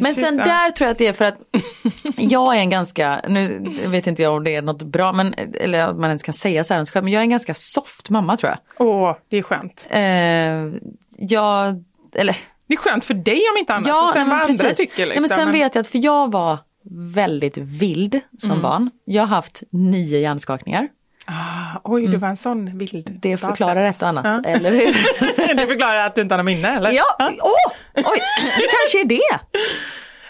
Men sen ja. där tror jag att det är för att jag är en ganska, nu vet inte jag om det är något bra, men, eller om man ens kan säga så här men jag är en ganska soft mamma tror jag. Åh, det är skönt. Eh, jag, eller Det är skönt för dig om inte annat. ja, sen vad andra precis. tycker. Liksom. men sen vet jag att, för jag var väldigt vild som Mm. barn. Jag har haft nio hjärnskakningar. Ah, oj, du var en sån vild Mm. Det förklarar ett och annat, Ja. eller hur? det förklarar att du inte har något minne eller? Ja, åh, oj, det kanske är det.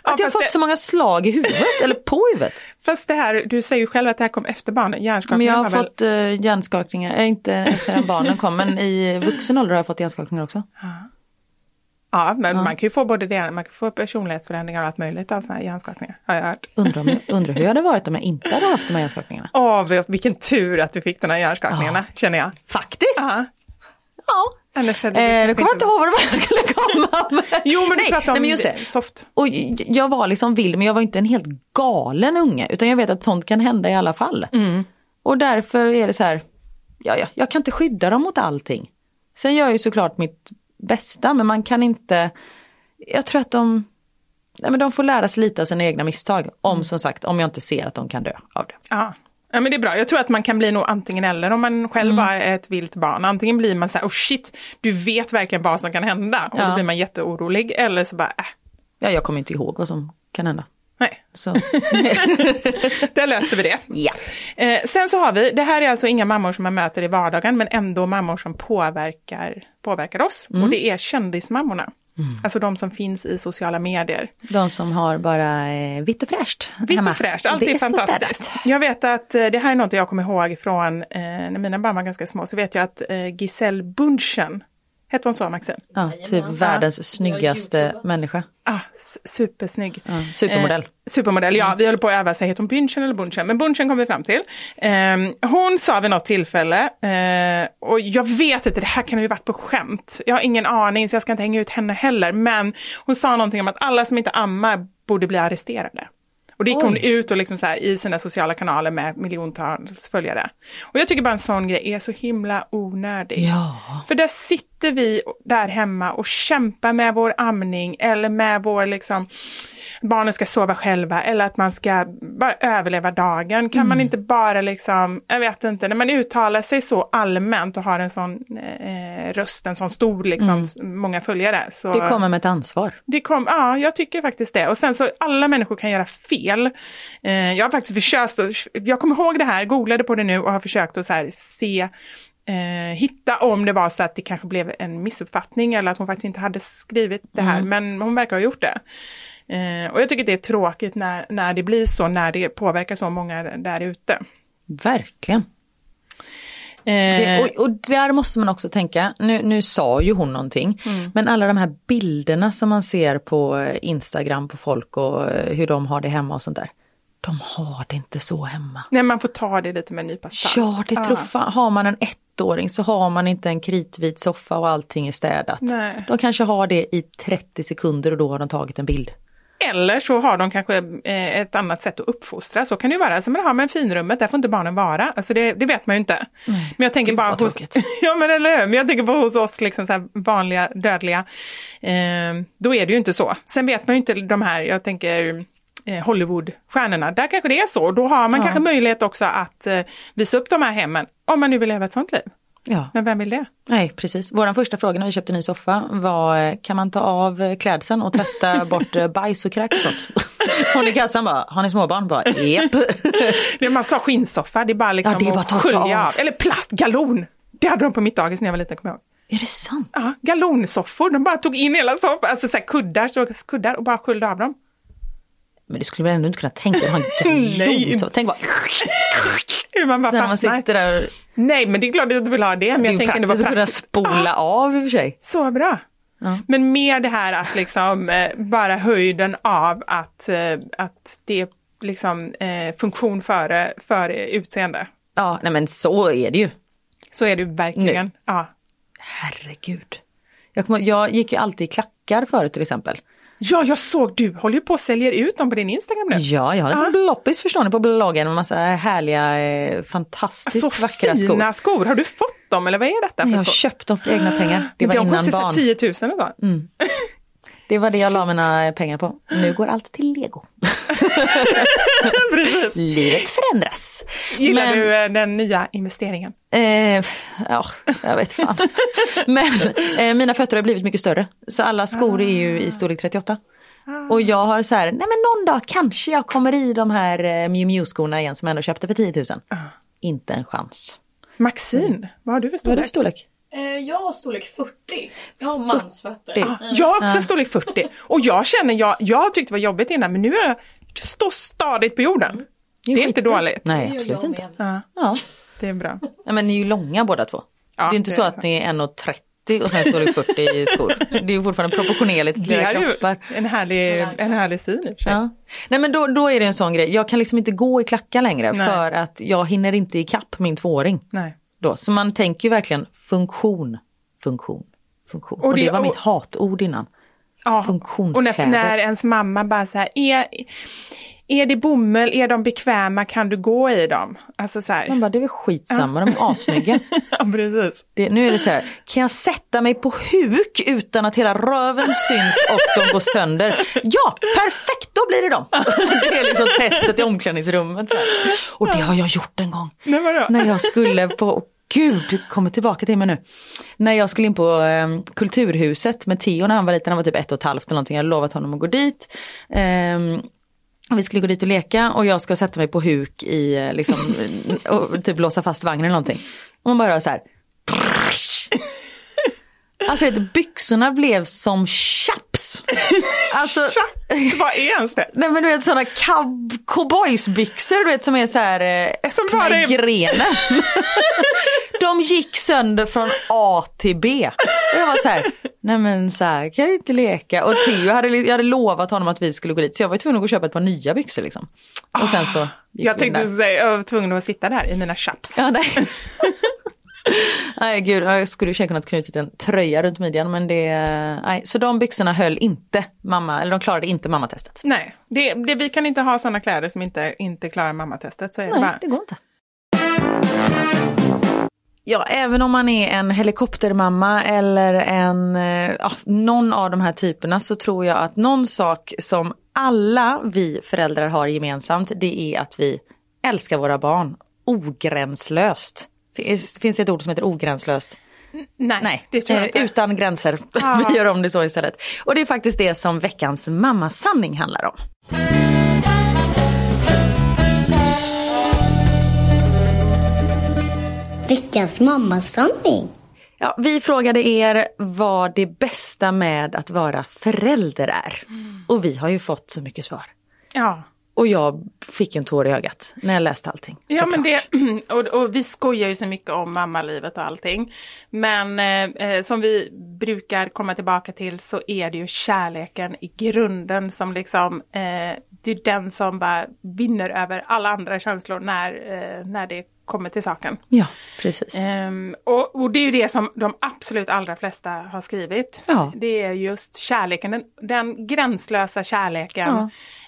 Ja, Att jag har fast fått det- så många slag i huvudet, eller på huvudet. Fast det här, du säger ju själv att det här kom efter barnen, Men hjärnskakningar jag har väl- fått uh, hjärnskakningar, äh, inte sedan barnen kom, men i vuxen ålder har jag fått hjärnskakningar också. Ja, men Ja. man kan ju få både det, man kan få personlighetsförändringar och allt möjligt av sådana här hjärnskakningar, har jag hört. Undrar, undrar hur jag hade varit om jag inte hade haft de här hjärnskakningarna. Åh, vil- vilken tur att du fick de här hjärnskakningarna, känner jag. Faktiskt! Ja. Ja. Annars hade Eh, nu kommer jag inte ihåg vad jag skulle komma med. Jo, men du nej, pratade om nej, men just det. soft. Och jag var liksom vild men jag var inte en helt galen unge utan jag vet att sånt kan hända i alla fall. Mm. Och därför är det så här, ja, ja, jag kan inte skydda dem mot allting. Sen gör jag ju såklart mitt bästa men man kan inte, jag tror att de, nej, men de får lära sig lite av sina egna misstag. Om Mm. som sagt, om jag inte ser att de kan dö av det. Ja. ja, men det är bra. Jag tror att man kan bli nog antingen eller om man själv Mm. bara är ett vilt barn. Antingen blir man så här, oh shit, du vet verkligen vad som kan hända. Och Ja. då blir man jätteorolig. Eller så bara, äh, Ja, jag kommer inte ihåg vad som kan hända. nej, Så. där löste vi det. ja. Eh, sen så har vi, det här är alltså inga mammor som man möter i vardagen, men ändå mammor som påverkar, påverkar oss. Mm. Och det är kändismammorna. Alltså de som finns i sociala medier. De som har bara eh, vitt och fräscht Vitt hemma. och fräscht, allt Det är fantastiskt. Jag vet att eh, det här är något jag kommer ihåg från eh, när mina barn var ganska små, så vet jag att eh, Giselle Bunchen, hette hon så Maxine? Ja, typ världens snyggaste människa. Ah, supersnygg. Ja, supermodell. Eh, supermodell, ja. Vi håller på att öva sig, heter hon Bunchen eller Bunchen? Men Bunchen kom vi fram till. Ehm, hon sa vid något tillfälle, eh, och jag vet inte, det här kan ju varit på skämt. Jag har ingen aning, så jag ska inte hänga ut henne heller. Men hon sa någonting om att alla som inte ammar borde bli arresterade. Och det gick hon Oj. ut och liksom så här, i sina sociala kanaler med miljontals följare. Och jag tycker bara en sån grej är så himla onödig. Ja. För där sitter vi där hemma och kämpar med vår amning eller med vår liksom barnen ska sova själva eller att man ska bara överleva dagen. Kan Mm. man inte bara liksom, jag vet inte, när man uttalar sig så allmänt och har en sån eh, röst, en sån stor liksom, s- många följare. Så Mm. Det kommer med ett ansvar. det kom, ja, jag tycker faktiskt det. Och sen så alla människor kan göra fel. Eh, jag har faktiskt försökt, att- jag kommer ihåg det här, googlade på det nu och har försökt att så här se, eh, hitta om det var så att det kanske blev en missuppfattning eller att hon faktiskt inte hade skrivit det här, men hon verkar ha gjort det. Eh, och jag tycker det är tråkigt när, när det blir så, när det påverkar så många där ute. Verkligen. Det, och, och där måste man också tänka, nu, nu sa ju hon någonting, men alla de här bilderna som man ser på eh, Instagram på folk och eh, hur de har det hemma och sånt där. De har det inte så hemma. Nej, man får ta det lite med en nypa salt. Ja, det tror fan, har man en ettåring så har man inte en kritvit soffa och allting är städat. Nej. De kanske har det i 30 sekunder och då har de tagit en bild. Eller så har de kanske eh, ett annat sätt att uppfostra. Så kan det ju vara. Alltså, men har man finrummet, där får inte barnen vara. Alltså det, det vet man ju inte. Men jag tänker Gud, bara hos, ja, men, eller, hur? men jag tänker på hos oss liksom så här vanliga dödliga. Eh, då är det ju inte så. Sen vet man ju inte de här, jag tänker eh, Hollywoodstjärnorna. Där kanske det är så. Då har man Ja. kanske möjlighet också att eh, visa upp de här hemmen. Om man nu vill leva ett sånt liv. Ja. Men vem vill det? Nej precis. Vår första fråga när vi köpte en ny soffa var kan man ta av klädseln och tvätta bort eh, bajs och kräk och sånt. Hon i kassan bara, har ni småbarn? Bara, Jep. Man ska ha skinnsoffa, det är bara liksom Ja, det är bara att skölja av. Eller plastgalon! Det hade de på mitt dagis när jag var liten, kommer jag ihåg. Är det sant? Ja, galonsoffor, de bara tog in hela soffan, alltså så kuddar, kuddar och bara sköljde av dem. Men du skulle väl ändå inte kunna tänka dig att ha en Nej. galonsoffa? Tänk bara, Hur man bara när man fastnar. sitter där. Nej, men det är klart att du vill ha det, men Det är jag tänker det var att kunna spola av i och för sig. Så bra. Ja. Men mer det här att liksom eh, bara höjden av att, eh, att det är liksom eh, funktion före, före utseende. Ja, nej men så är det ju. Så är det ju verkligen. Ja. Herregud. Jag, kommer, jag gick ju alltid i klackar förut till exempel. Ja, jag såg, du håller ju på och säljer ut dem på din Instagram nu. Ja, jag har en liten loppis förstår ni på bloggen med massa härliga, eh, fantastiskt Så vackra skor. fina skor. Har du fått dem eller vad är detta för Jag har köpt dem för egna pengar. Det var de innan kostar så barn. här 10 000 och så. Det var det jag la mina pengar på. Nu går allt till lego. Precis. Livet förändras. Gillar Men- du eh, den nya investeringen? Eh, ja, jag vet fan. Men eh, mina fötter har blivit mycket större. Så alla skor är ju i storlek 38. Och jag har så här, nej men någon dag kanske jag kommer i de här eh, Miu Miu skorna igen som jag ändå köpte för 10 000. Inte en chans. Maxine, vad har du för Vad är det storlek? för storlek? Eh, jag har storlek 40. Jag har mansfötter. 40. Mm. Jag har också storlek 40 och jag känner, jag, jag tyckte det var jobbigt innan men nu är jag står stadigt på jorden. Det är inte dåligt. Nej, absolut inte. Ja, Ja. det är bra. Nej, men ni är ju långa båda två. Ja, det är inte det så är att ni är 1,30 och sen står det 40 i skor. Det är ju fortfarande proportionerligt till Det era är ju kroppar. en härlig, en härlig syn i och för sig. Ja. Nej men då, då är det en sån grej, jag kan liksom inte gå i klackar längre Nej. för att jag hinner inte ikapp min tvååring. Nej. Då. Så man tänker ju verkligen funktion, funktion, funktion. Och Och det, det- var och- mitt hatord innan. Ja. Och Funktionskläder. när, när ens mamma bara så här, är, är det bomull, är de bekväma, kan du gå i dem? Alltså så här. Man bara, det är väl skitsamma, de är assnygga. Ja, precis. Det, nu är det så här, kan jag sätta mig på huk utan att hela röven syns och de går sönder? Ja, perfekt, då blir det dem. Det är liksom testet i omklädningsrummet. Och det har jag gjort en gång. Nej, vadå? När jag skulle på, gud, kommer tillbaka till mig nu. När jag skulle in på eh, Kulturhuset med Theo när han var liten, han var typ ett och ett halvt eller någonting, jag hade lovat honom att gå dit. Eh, och vi skulle gå dit och leka och jag ska sätta mig på huk i eh, liksom, och typ låsa fast vagnen eller någonting. Och man bara så här. Alltså vet, byxorna blev som chaps. Alltså, Tja, vad är ens det? nej men du vet sådana cowboysbyxor du vet som är så här eh, Som öppna bara är- grenen. De gick sönder från A till B. Och jag var så här, nej men så här kan jag inte leka. Och Theo hade, jag hade lovat honom att vi skulle gå dit så jag var tvungen att köpa ett par nya byxor liksom. Och sen så gick Jag tänkte säga, jag var tvungen att sitta där i mina chaps. Ja, nej. Nej gud, jag skulle ju kunnat knutit en tröja runt midjan men det, nej. Så de byxorna höll inte mamma, eller de klarade inte mammatestet. Nej, det, det, vi kan inte ha sådana kläder som inte, inte klarar mammatestet. Så är det Nej, bara. det går inte. Ja, även om man är en helikoptermamma eller en, eh, ja, någon av de här typerna så tror jag att någon sak som alla vi föräldrar har gemensamt det är att vi älskar våra barn ogränslöst. Finns det ett ord som heter ogränslöst? Nej, Nej, det tror jag eh, inte. utan gränser. Ja. Vi gör om det så istället. Och det är faktiskt det som veckans mammasanning handlar om. Veckans mammasanning. Ja, vi frågade er vad det bästa med att vara förälder är. Och vi har ju fått så mycket svar. Ja. Och jag fick en tår i ögat när jag läste allting. Ja, men det, och, och vi skojar ju så mycket om mammalivet och allting. Men eh, eh, som vi brukar komma tillbaka till så är det ju kärleken i grunden som liksom, eh, det är den som bara vinner över alla andra känslor när, eh, när det kommer till saken. Ja, precis. Ehm, och, och det är ju det som de absolut allra flesta har skrivit. Ja. Det är just kärleken, den, den gränslösa kärleken,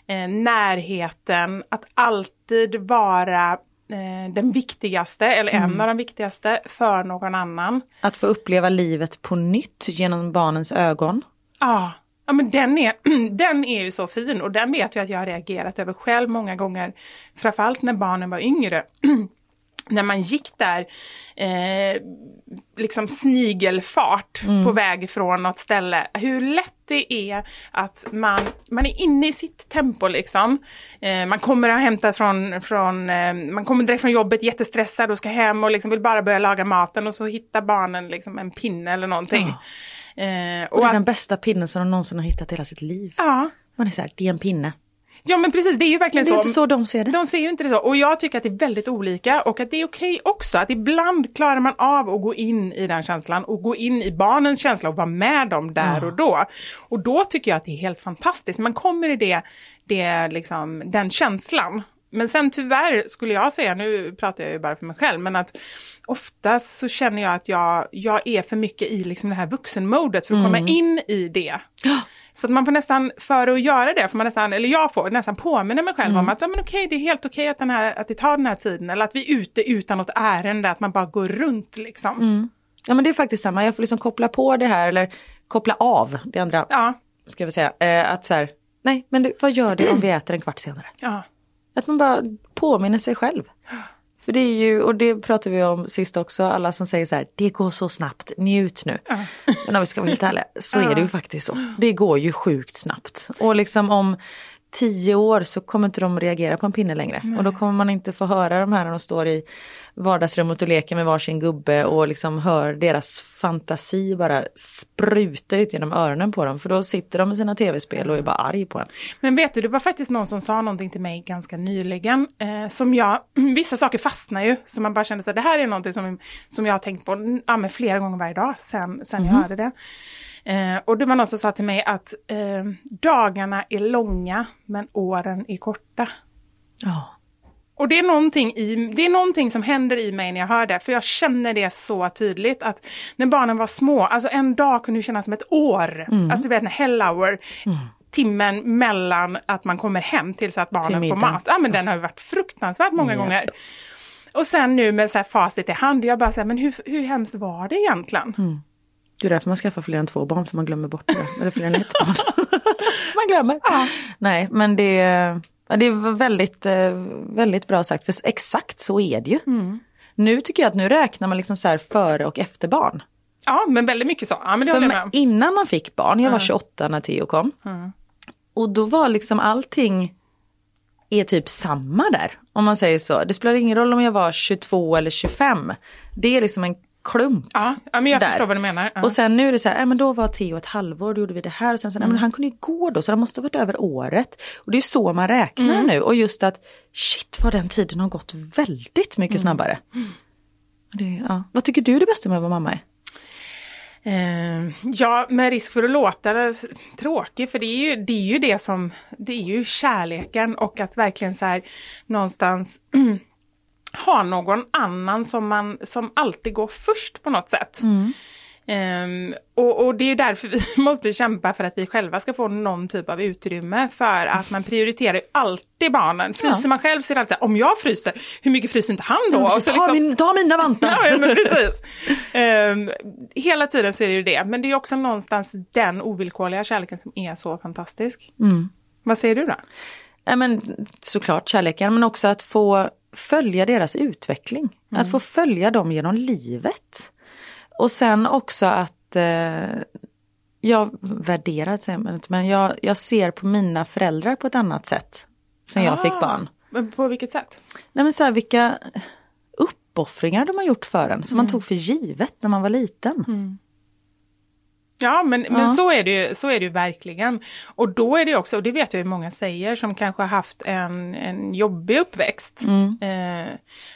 Ja. eh, närheten, att alltid vara eh, den viktigaste, eller en Mm. av de viktigaste, för någon annan. Att få uppleva livet på nytt genom barnens ögon. Ja, ja men den är, den är ju så fin och den vet jag att jag har reagerat över själv många gånger. Framförallt när barnen var yngre. när man gick där, eh, liksom snigelfart på väg från något ställe. Hur lätt det är att man, man är inne i sitt tempo liksom. Eh, man kommer att hämta från, från eh, man kommer direkt från jobbet jättestressad och ska hem och liksom vill bara börja laga maten och så hittar barnen liksom en pinne eller någonting. Eh, Och det är att- den bästa pinnen som de någonsin har hittat i hela sitt liv. Ja. Man är så här, det är en pinne. Ja men precis, det är ju verkligen Det är så. inte så de ser det. De ser ju inte det så. Och jag tycker att det är väldigt olika och att det är okej också. Att ibland klarar man av att gå in i den känslan och gå in i barnens känsla och vara med dem där och då. Och då tycker jag att det är helt fantastiskt. Man kommer i det, det liksom, den känslan. Men sen tyvärr skulle jag säga, nu pratar jag ju bara för mig själv, men att oftast så känner jag att jag, jag är för mycket i liksom det här vuxenmodet för att komma in i det. Så att man får nästan, för att göra det, får man nästan, eller jag får nästan påminna mig själv om att ja, men okej, det är helt okej att, den här, att det tar den här tiden, eller att vi är ute utan något ärende, att man bara går runt liksom. Ja men det är faktiskt samma, jag får liksom koppla på det här eller koppla av det andra. Ja, Ska vi säga. Eh, att så här, nej men du, vad gör det om vi äter en kvart senare? ja. Att man bara påminner sig själv. För det är ju, och det pratade vi om sist också, alla som säger så här, det går så snabbt, njut nu. Men om vi ska vara helt ärliga, så är det ju faktiskt så. Det går ju sjukt snabbt. Och liksom om tio år så kommer inte de reagera på en pinne längre. Och då kommer man inte få höra de här när de står i vardagsrummet och leker med varsin gubbe och liksom hör deras fantasi bara spruta ut genom öronen på dem. För då sitter de med sina tv-spel och är bara arg på en. Men vet du, det var faktiskt någon som sa någonting till mig ganska nyligen. Eh, som jag, vissa saker fastnar ju. Så man bara kände att det här är någonting som, som jag har tänkt på ja, men flera gånger varje dag sen, sen jag hörde det. Eh, och det var någon som sa till mig att eh, dagarna är långa men åren är korta. Ja. Och det är, någonting i, det är någonting som händer i mig när jag hör det, för jag känner det så tydligt att när barnen var små, alltså en dag kunde kännas som ett år. Alltså du vet, en hell hour, timmen mellan att man kommer hem tills att barnen får middag. mat. Ja men den har ju varit fruktansvärt många Japp. gånger. Och sen nu med så här facit i hand, jag bara säger men hur, hur hemskt var det egentligen? Det är därför man skaffar fler än två barn, för man glömmer bort det. Eller fler än ett barn. man glömmer. Nej, men det, ja, det var väldigt, eh, väldigt bra sagt, för exakt så är det ju. Nu tycker jag att nu räknar man liksom så här före och efter barn. Ja men väldigt mycket så, ja men det För med innan man fick barn, jag var 28 när Theo kom. Och då var liksom allting är typ samma där. Om man säger så. Det spelar ingen roll om jag var 22 eller 25. Det är liksom en klump. Ja, ja men jag där. förstår vad du menar. Ja. Och sen nu är det så här, äh, men då var Theo ett halvår, då gjorde vi det här och sen nej, Mm. men han kunde ju gå då så det måste ha varit över året. Och det är så man räknar Mm. nu och just att shit vad den tiden har gått väldigt mycket Mm. snabbare. Det, ja. Vad tycker du det bästa med att vara mamma är? Eh, ja, med risk för att låta tråkig, för det är, ju, det är ju det som, det är ju kärleken och att verkligen så här någonstans ha någon annan som, man, som alltid går först på något sätt. Ehm, och, och det är därför vi måste kämpa för att vi själva ska få någon typ av utrymme för att man prioriterar alltid barnen. Fryser Ja. man själv så är det alltid så här, om jag fryser, hur mycket fryser inte han då? Ja, Och precis. ta, liksom- min, ta mina vantar! Ja, men precis. Ehm, hela tiden så är det ju det, men det är också någonstans den ovillkorliga kärleken som är så fantastisk. Mm. Vad säger du då? Ja, men, såklart kärleken, men också att få följa deras utveckling. Att få följa dem genom livet. Och sen också att eh, jag värderar, säger man inte, men jag, jag ser på mina föräldrar på ett annat sätt. Sen jag fick Ah, barn. Men på vilket sätt? Nej men så här, vilka uppoffringar de har gjort för en som man tog för givet när man var liten. Ja, men, men Ja. så, är det ju, så är det ju verkligen. Och då är det också, och det vet jag ju många säger, som kanske har haft en, en jobbig uppväxt. Eh,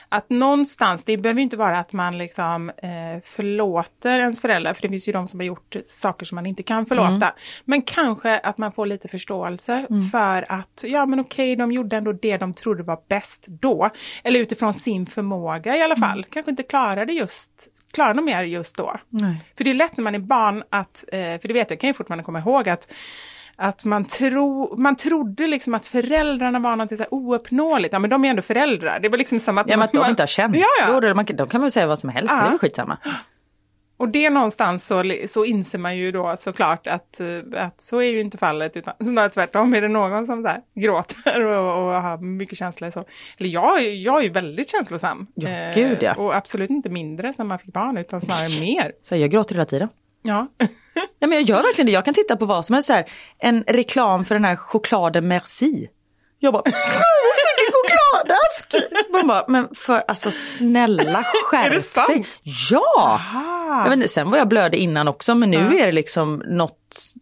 att någonstans, det behöver inte vara att man liksom eh, förlåter ens föräldrar, för det finns ju de som har gjort saker som man inte kan förlåta. Men kanske att man får lite förståelse för att, ja men okej, de gjorde ändå det de trodde var bäst då. Eller utifrån sin förmåga i alla fall. Kanske inte klarade just, klarade de mer just då. Nej. För det är lätt när man är barn att, eh, för det vet jag, kan jag fortfarande komma ihåg att att man, tro, man trodde liksom att föräldrarna var något så här ouppnåeligt. Ja men de är ändå föräldrar. Det var liksom som att... Ja men att de inte har känslor, Ja, ja. Man, de kan väl säga vad som helst, Ja. det är väl skitsamma. Och det någonstans så, så inser man ju då såklart att, eh, att så är ju inte fallet. Utan snarare tvärtom, är det någon som så här gråter och, och har mycket känslor så. Eller jag, jag är ju väldigt känslosam. Ja, Eh, gud, ja. Och absolut inte mindre sen man fick barn utan snarare mer. Så jag gråter hela tiden. Ja. Ja, men jag gör verkligen det, jag kan titta på vad som helst. Så här, en reklam för den här chokladen Merci. Jag bara, chokladask! Man bara, men för alltså snälla skärp Är det sant? Ja! Ah. Jag vet inte, sen var jag blödig innan också men nu är det liksom något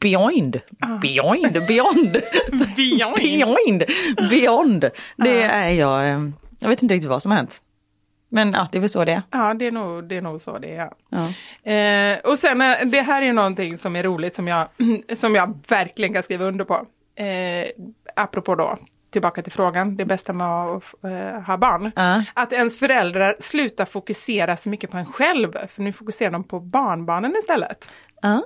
beyond. Beyond, beyond. Beyond. beyond. Beyond. Det är jag, eh, jag vet inte riktigt vad som har hänt. Men ja, det är väl så det är. Ja, det är nog, det är nog så det är. Ja. Ja. Eh, och sen, eh, det här är någonting som är roligt som jag, som jag verkligen kan skriva under på. Eh, apropå då, tillbaka till frågan, det bästa med att eh, ha barn. Ja. Att ens föräldrar slutar fokusera så mycket på en själv, för nu fokuserar de på barnbarnen istället. Ah.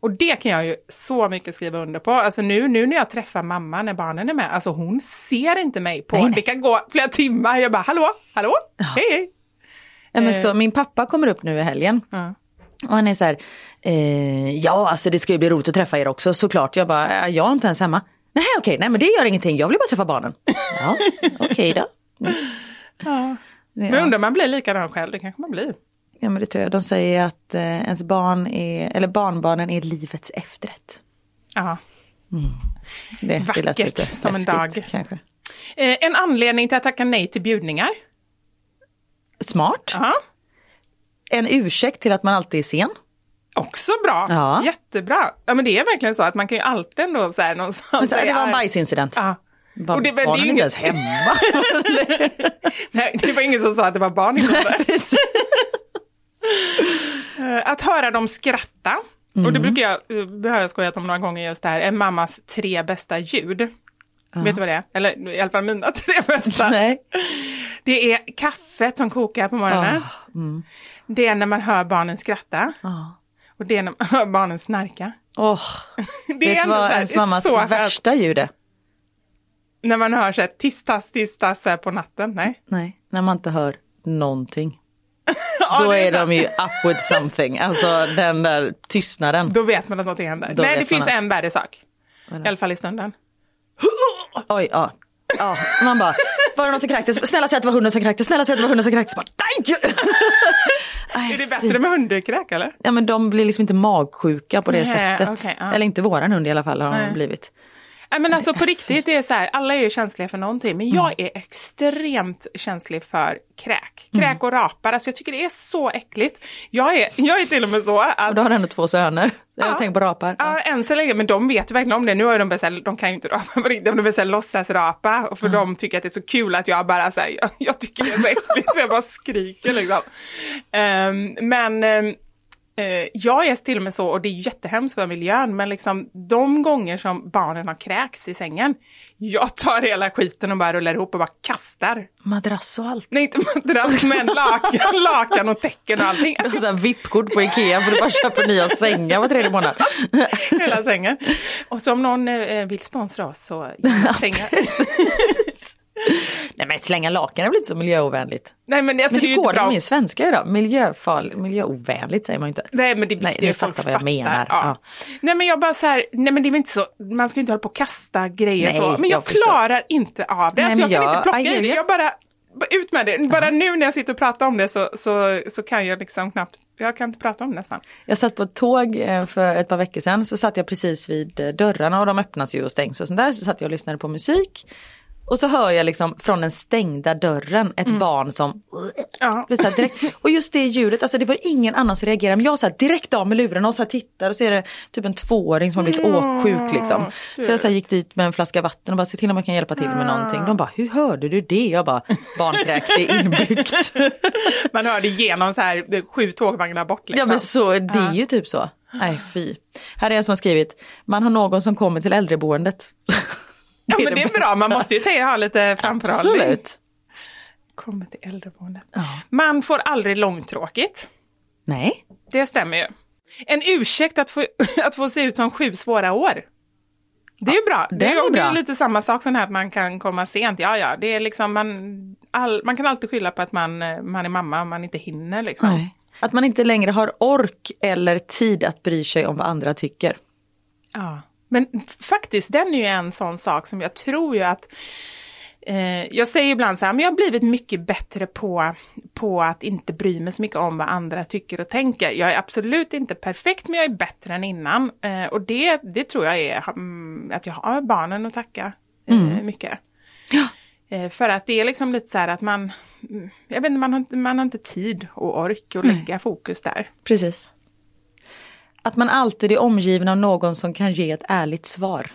Och det kan jag ju så mycket skriva under på. Alltså nu, nu när jag träffar mamma när barnen är med, alltså hon ser inte mig på, Nej, nej. det kan gå flera timmar, jag bara hallå, hallå, hej hej. Ja, men så, min pappa kommer upp nu i helgen. Och han är så här, eh, ja alltså det ska ju bli roligt att träffa er också såklart. Jag bara, "Ja, jag är inte ens hemma. Nej okej, nej men det gör ingenting, jag vill bara träffa barnen. Ja, okej då. Mm. Ja. Men undrar om man blir likadan själv, det kanske man blir. Ja men det tror jag. De säger att eh, ens barn är, eller barnbarnen är livets efterrätt. Ja. Det, det Vackert lite som en dag. Kanske. Eh, en anledning till att tacka nej till bjudningar. Smart. Ja. En ursäkt till att man alltid är sen. Också bra, Ja. jättebra. Ja men det är verkligen så att man kan ju alltid ändå så här någonstans så här, det var en "Aj." bajsincident. Ja. Var, Och det- det är barnen ju inte inget- ens hemma. Nej, det var ingen som sa att det var barn inblandade. Eh, Att höra dem skratta. Och det brukar jag, eh, det har jag skojat om några gånger just det här, är mammas tre bästa ljud. Vet du vad det är? Eller i alla fall mina tre bästa. Nej. Det är kaffet som kokar på morgonen. Det är när man hör barnen skratta. Ja. Och det är när man hör barnen snarka. Åh, Det vet så vad här, ens är mammas så värsta ljud är? När man hör så här tistas, tistas så här på natten. Nej. Nej, när man inte hör någonting. Ja, Då är sant. de ju up with something, alltså den där tystnaden. Då vet man att någonting händer. Då Nej, det finns att- en värre sak. I alla fall i stunden. Oj, ja. ja. Man bara, var det någon som kräktes? Snälla säg att det var hunden som kräktes, snälla säg att det var hunden som kräktes. Bara, Nej! Aj, Är det bättre med hundkräk eller? Ja men de blir liksom inte magsjuka på det Nej, sättet. okej, ja. Eller inte våran hund i alla fall har Nej. de blivit. Men alltså på riktigt, det är så här, alla är ju känsliga för någonting, men Mm. jag är extremt känslig för kräk. Kräk Mm. och rapar, alltså jag tycker det är så äckligt. Jag är, jag är till och med så att Och då har du ändå två söner. Jag Ja. tänker på rapar. Ja, än så länge, men de vet ju verkligen om det. Nu har ju de börjat, säga- de kan ju inte rapa på riktigt, de börjar låtsasrapa. Och för de tycker att det är så kul att jag bara säger jag, jag tycker det är så äckligt så jag bara skriker liksom. Ehm, men ehm, Eh, jag är till och med så, och det är jättehemskt för miljön, men liksom de gånger som barnen har kräks i sängen, jag tar hela skiten och bara rullar ihop och bara kastar. Madrass och allt. Nej, inte madrass, men lakan, lakan och täcken och allting. Alltså, VIP-kort på Ikea för du bara köper nya sängar var tredje månad. hela sängen. Och så om någon eh, vill sponsra oss så sängar. Nej men slänga lakan är väl inte så miljöovänligt? Nej men, alltså, men det hur ju går det med svenska idag? Miljöfarligt, miljöovänligt säger man inte. Nej men det är Nej, viktigt ni att folk fattar vad jag menar. Ja. Ja. Nej men jag bara så här, nej men det är väl inte så, man ska ju inte hålla på och kasta grejer Nej, så. Men jag, jag klarar inte av det. Nej, alltså, jag men kan jag- inte plocka aj, i det. Jag bara, ut med det. Bara nu när jag sitter och pratar om det så, så, så kan jag liksom knappt, jag kan inte prata om det nästan. Jag satt på ett tåg eh, för ett par veckor sedan så satt jag precis vid eh, dörrarna och de öppnas ju och stängs och sånt där. Så satt jag och lyssnade på musik. Och så hör jag liksom från den stängda dörren ett barn som Ja. blir så här direkt. Och just det ljudet, alltså det var ingen annan som reagerade. Men jag så direkt av med luren och så tittar och ser det typ en tvååring som har blivit åksjuk liksom. Så jag så gick dit med en flaska vatten och bara se till om jag kan hjälpa till med någonting. De bara, hur hörde du det? Jag bara, barnkräk det är inbyggt. Man hör det genom så här sju tågvagnar bort liksom. Ja men så, det är ju typ så. Nej fy. Här är en som har skrivit, man har någon som kommer till äldreboendet. Ja men det är bra, man måste ju tänka ha lite framförhållning. Absolut. Kommer till äldreboendet. Man får aldrig långtråkigt. Nej. Det stämmer ju. En ursäkt att få, att få se ut som sju svåra år. Det är ju bra. Det är, är det är bra. lite samma sak som här att man kan komma sent. Ja, ja, det är liksom man, all, man kan alltid skylla på att man, eh, man är mamma och man inte hinner liksom. Nej. Att man inte längre har ork eller tid att bry sig om vad andra tycker. Ja. Men faktiskt, den är ju en sån sak som jag tror ju att eh, jag säger ibland så här, men jag har blivit mycket bättre på, på att inte bry mig så mycket om vad andra tycker och tänker. Jag är absolut inte perfekt, men jag är bättre än innan. Eh, och det, det tror jag är mm, att jag har barnen att tacka eh, mycket. Eh, för att det är liksom lite så här att man, mm, jag vet inte, man har, inte- man har inte tid och ork att lägga fokus där. Precis. Att man alltid är omgiven av någon som kan ge ett ärligt svar.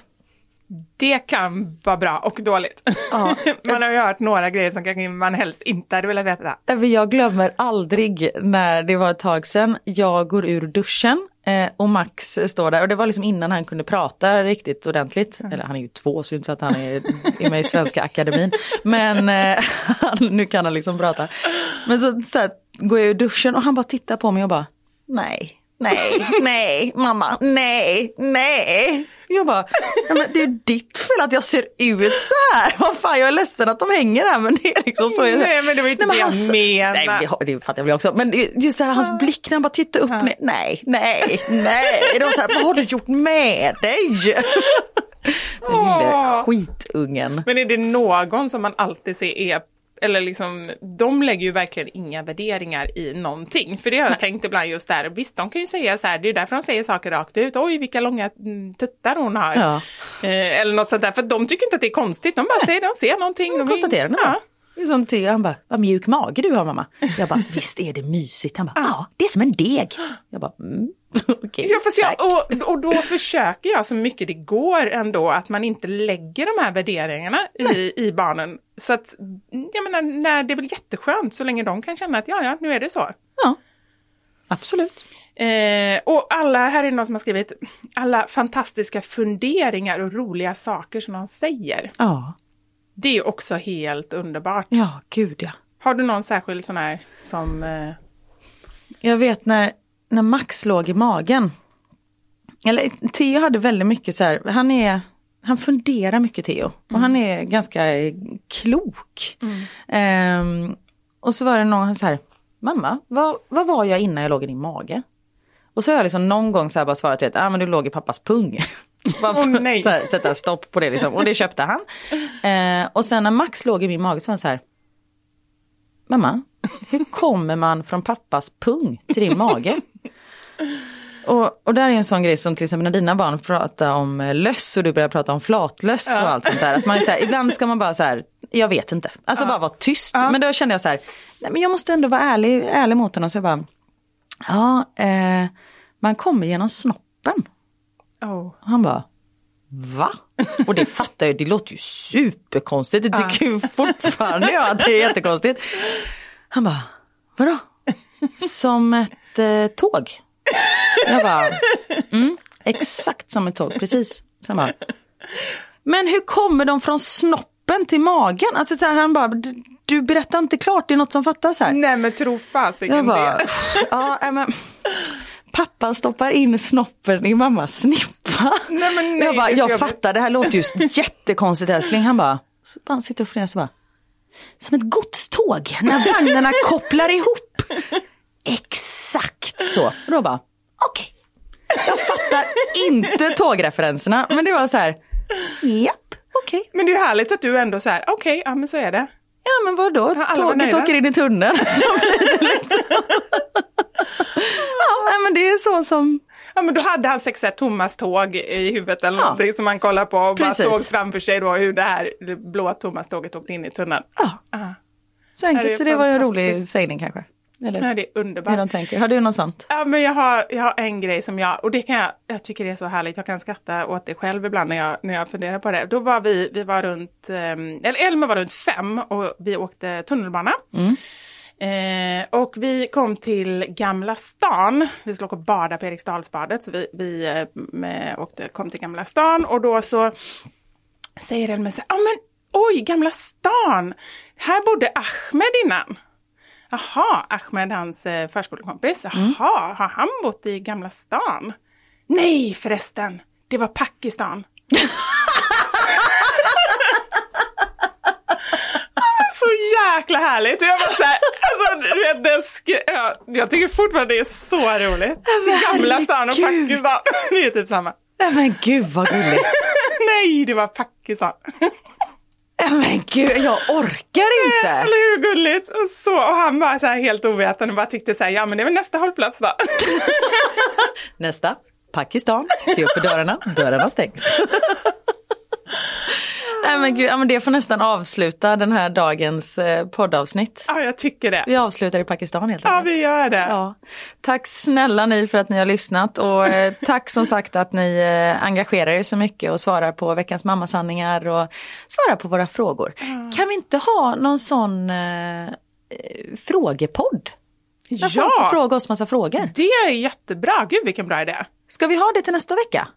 Det kan vara bra och dåligt. Ja. man har ju hört några grejer som kanske man helst inte hade velat veta. Även Jag glömmer aldrig när det var ett tag sedan, jag går ur duschen eh, och Max står där och det var liksom innan han kunde prata riktigt ordentligt. Eller han är ju två så det är inte så att han är, är med i Svenska Akademin. Men eh, nu kan han liksom prata. Men så, så här, går jag ur duschen och han bara tittar på mig och bara nej. Nej, nej, mamma, nej, nej. Jag bara, "Nej, men det är ditt fel att jag ser ut så här. Vad fan, jag är ledsen att de hänger här men det är liksom så. Nej men det var inte Nej, det jag han- menade. Nej, det, fattar jag väl också. Men just det här, hans blick när han bara tittar upp ner. Nej, nej, nej. Det var så här, vad har du gjort med dig? Den lille skitungen. Men är det någon som man alltid ser är eller liksom, de lägger ju verkligen inga värderingar i någonting. För det har jag tänkt ibland just där. Visst, de kan ju säga så här, det är därför de säger saker rakt ut. Oj, vilka långa mm, tuttar hon har. Ja. Eh, eller något sånt där. För de tycker inte att det är konstigt. De bara säger, de ser någonting. De konstaterar det ja. bara. Det är som Theo, han bara, vad mjuk mage du har mamma. Jag bara, visst är det mysigt? Han bara, ja det är som en deg. Jag bara, mm, okej. Ja, fast jag, tack." och, och då försöker jag så mycket det går ändå att man inte lägger de här värderingarna i, i barnen. Så att, jag menar, när det är väl jätteskönt så länge de kan känna att ja, ja, nu är det så. Ja, absolut. Eh, och alla, här är någon som har skrivit, alla fantastiska funderingar och roliga saker som de säger. Ja, Det är också helt underbart. ja gud ja. Har du någon särskild sån här som... Eh, Jag vet när, när Max låg i magen. Eller Theo hade väldigt mycket så här, han är, han funderar mycket Theo. Och han är ganska klok. Ehm, och så var det någon så här, mamma, vad, vad var jag innan jag låg i din mage? Och så har jag liksom någon gång så bara svarat, att ah, men du låg i pappas pung. Nej. så här, sätta stopp på det liksom. Och det köpte han. Eh, och sen när Max låg i min mage så var han så här, mamma, hur kommer man från pappas pung till din mage? Och, och där är en sån grej som till exempel när dina barn pratar om eh, löss och du börjar prata om flatlöss och allt sånt där. Att man är så här, ibland ska man bara så här, jag vet inte. Alltså bara vara tyst. Men då kände jag så här, nej men jag måste ändå vara ärlig, ärlig mot honom. Så jag bara, ja, eh, man kommer genom snoppen. oh. Och han bara, va? Och det fattar jag, det låter ju superkonstigt. Det tycker ju fortfarande jag att det är jättekonstigt. Han bara, vadå? Som ett eh, tåg? Jag bara, mm, exakt som ett tåg, precis. Sen bara, men hur kommer de från snoppen till magen? Alltså så här, han bara, "Du- berättar inte klart, det är något som fattas här. Nej men tro fasiken det. ja, men, pappa stoppar in snoppen i mammas snippa. Nej, nej, jag bara, jag fattar, det här låter ju jättekonstigt älskling. Han bara, så bara han sitter och funderar så bara, som ett godståg när vagnarna kopplar ihop. Exakt så. Och då bara, okej. Jag fattar inte tågreferenserna, men det var så här, japp, okej. Men det är härligt att du ändå så här, okej, ja men så är det. Ja men vadå, alla tåget åker in i tunneln. Ja men det är så som, Ja men då hade han sexet Thomas tåg i huvudet eller Ja. någonting som han kollade på och Precis. bara såg framför sig då hur det här blåa Thomas tåget åkte in i tunneln. ja, Ah. så Ja, det enkelt. Så det var en rolig sägning kanske. Eller Ja det är hur underbart. de tänker. Har du något sånt? Ja men jag har, jag har en grej som jag, och det kan jag, jag tycker det är så härligt, jag kan skratta åt det själv ibland när jag, när jag funderar på det. Då var vi, vi var runt, ehm, eller Elmer var runt fem och vi åkte tunnelbana. Eh, och vi kom till Gamla stan, vi skulle åka och bada på Eriksdalsbadet, så vi, vi eh, åkte, kom till Gamla stan och då så säger Elmer så här, ja men oj, Gamla stan, här bodde Ahmed innan. Jaha, Ahmed hans eh, förskolekompis. Jaha, har han bott i Gamla stan? Nej förresten, det var Pakistan. så jäkla härligt. Och jag bara så här, alltså, du vet, det sk- ja, jag tycker fortfarande det är så roligt. Gamla stan och herregud. Pakistan, det är typ samma. Men gud vad gulligt. Nej, det var Pakistan. Nej men gud, jag orkar inte. Eller hur gulligt? Och, så, och han bara så här helt ovetande bara tyckte så här, ja men det är väl nästa hållplats då. Nästa, Pakistan. Se upp för dörrarna, dörrarna stängs. Nej men gud, ja, men det får nästan avsluta den här dagens eh, poddavsnitt. Ja, jag tycker det. Vi avslutar i Pakistan helt Ja, enkelt. vi gör det. Ja. Tack snälla ni för att ni har lyssnat och eh, tack som sagt att ni eh, engagerar er så mycket och svarar på veckans mammasanningar och svarar på våra frågor. Kan vi inte ha någon sån eh, eh, frågepodd? Där folk får Ja, fråga oss massa frågor. det är jättebra. Gud vilken bra idé. Ska vi ha det till nästa vecka?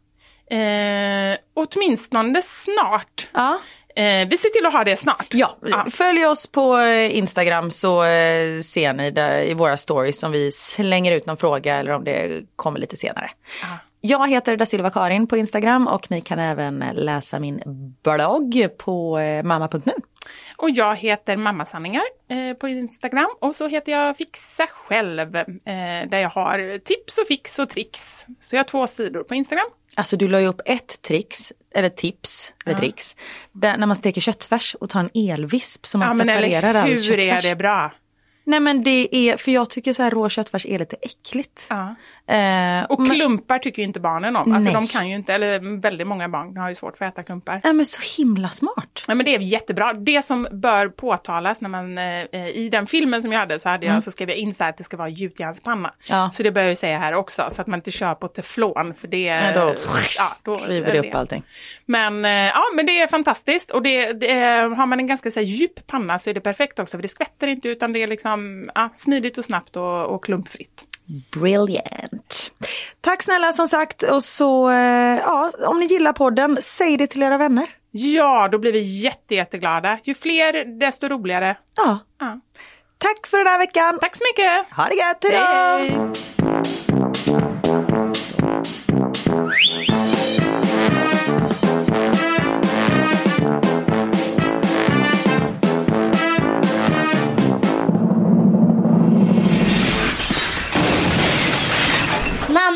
Eh, åtminstone snart. Ja. Eh, vi ser till att ha det snart. Ja, Ja. följ oss på eh, Instagram så eh, ser ni där i våra stories om vi slänger ut någon fråga eller om det kommer lite senare. Jag heter Da Silva Karin på Instagram och ni kan även läsa min blogg på eh, mamma.nu. Och jag heter Mammasanningar eh, på Instagram och så heter jag Fixa själv eh, där jag har tips och fix och tricks. Så jag har två sidor på Instagram. Alltså du la ju upp ett tricks, eller tips, eller tricks, där, när man steker köttfärs och tar en elvisp som man Ja separerar all hur köttfärs. är det bra? Nej men det är, för jag tycker så här rå köttfärs är lite äckligt. Ja. Eh, Och men- klumpar tycker inte barnen om. Alltså Nej. de kan ju inte, eller väldigt många barn har ju svårt för att äta klumpar. Nej men så himla smart. Ja, men det är jättebra. Det som bör påtalas när man eh, i den filmen som jag hade så hade jag så skrev jag in så här att det ska vara gjutjärnspanna. Mm. Ja. Så det bör jag ju säga här också så att man inte kör på teflon för det Ja, då- ja, då River det upp allting. Men eh, ja, men det är fantastiskt och det, det har man en ganska så här, djup panna så är det perfekt också för det skvätter inte utan det är liksom ja, smidigt och snabbt och, och klumpfritt. Brilliant. Tack snälla som sagt och så eh, ja, om ni gillar podden, säg det till era vänner. Ja, då blir vi jätte, jätteglada. Ju fler desto roligare. Ja. Ja. Tack för den här veckan. Tack så mycket! Ha det gött, hejdå! Hej!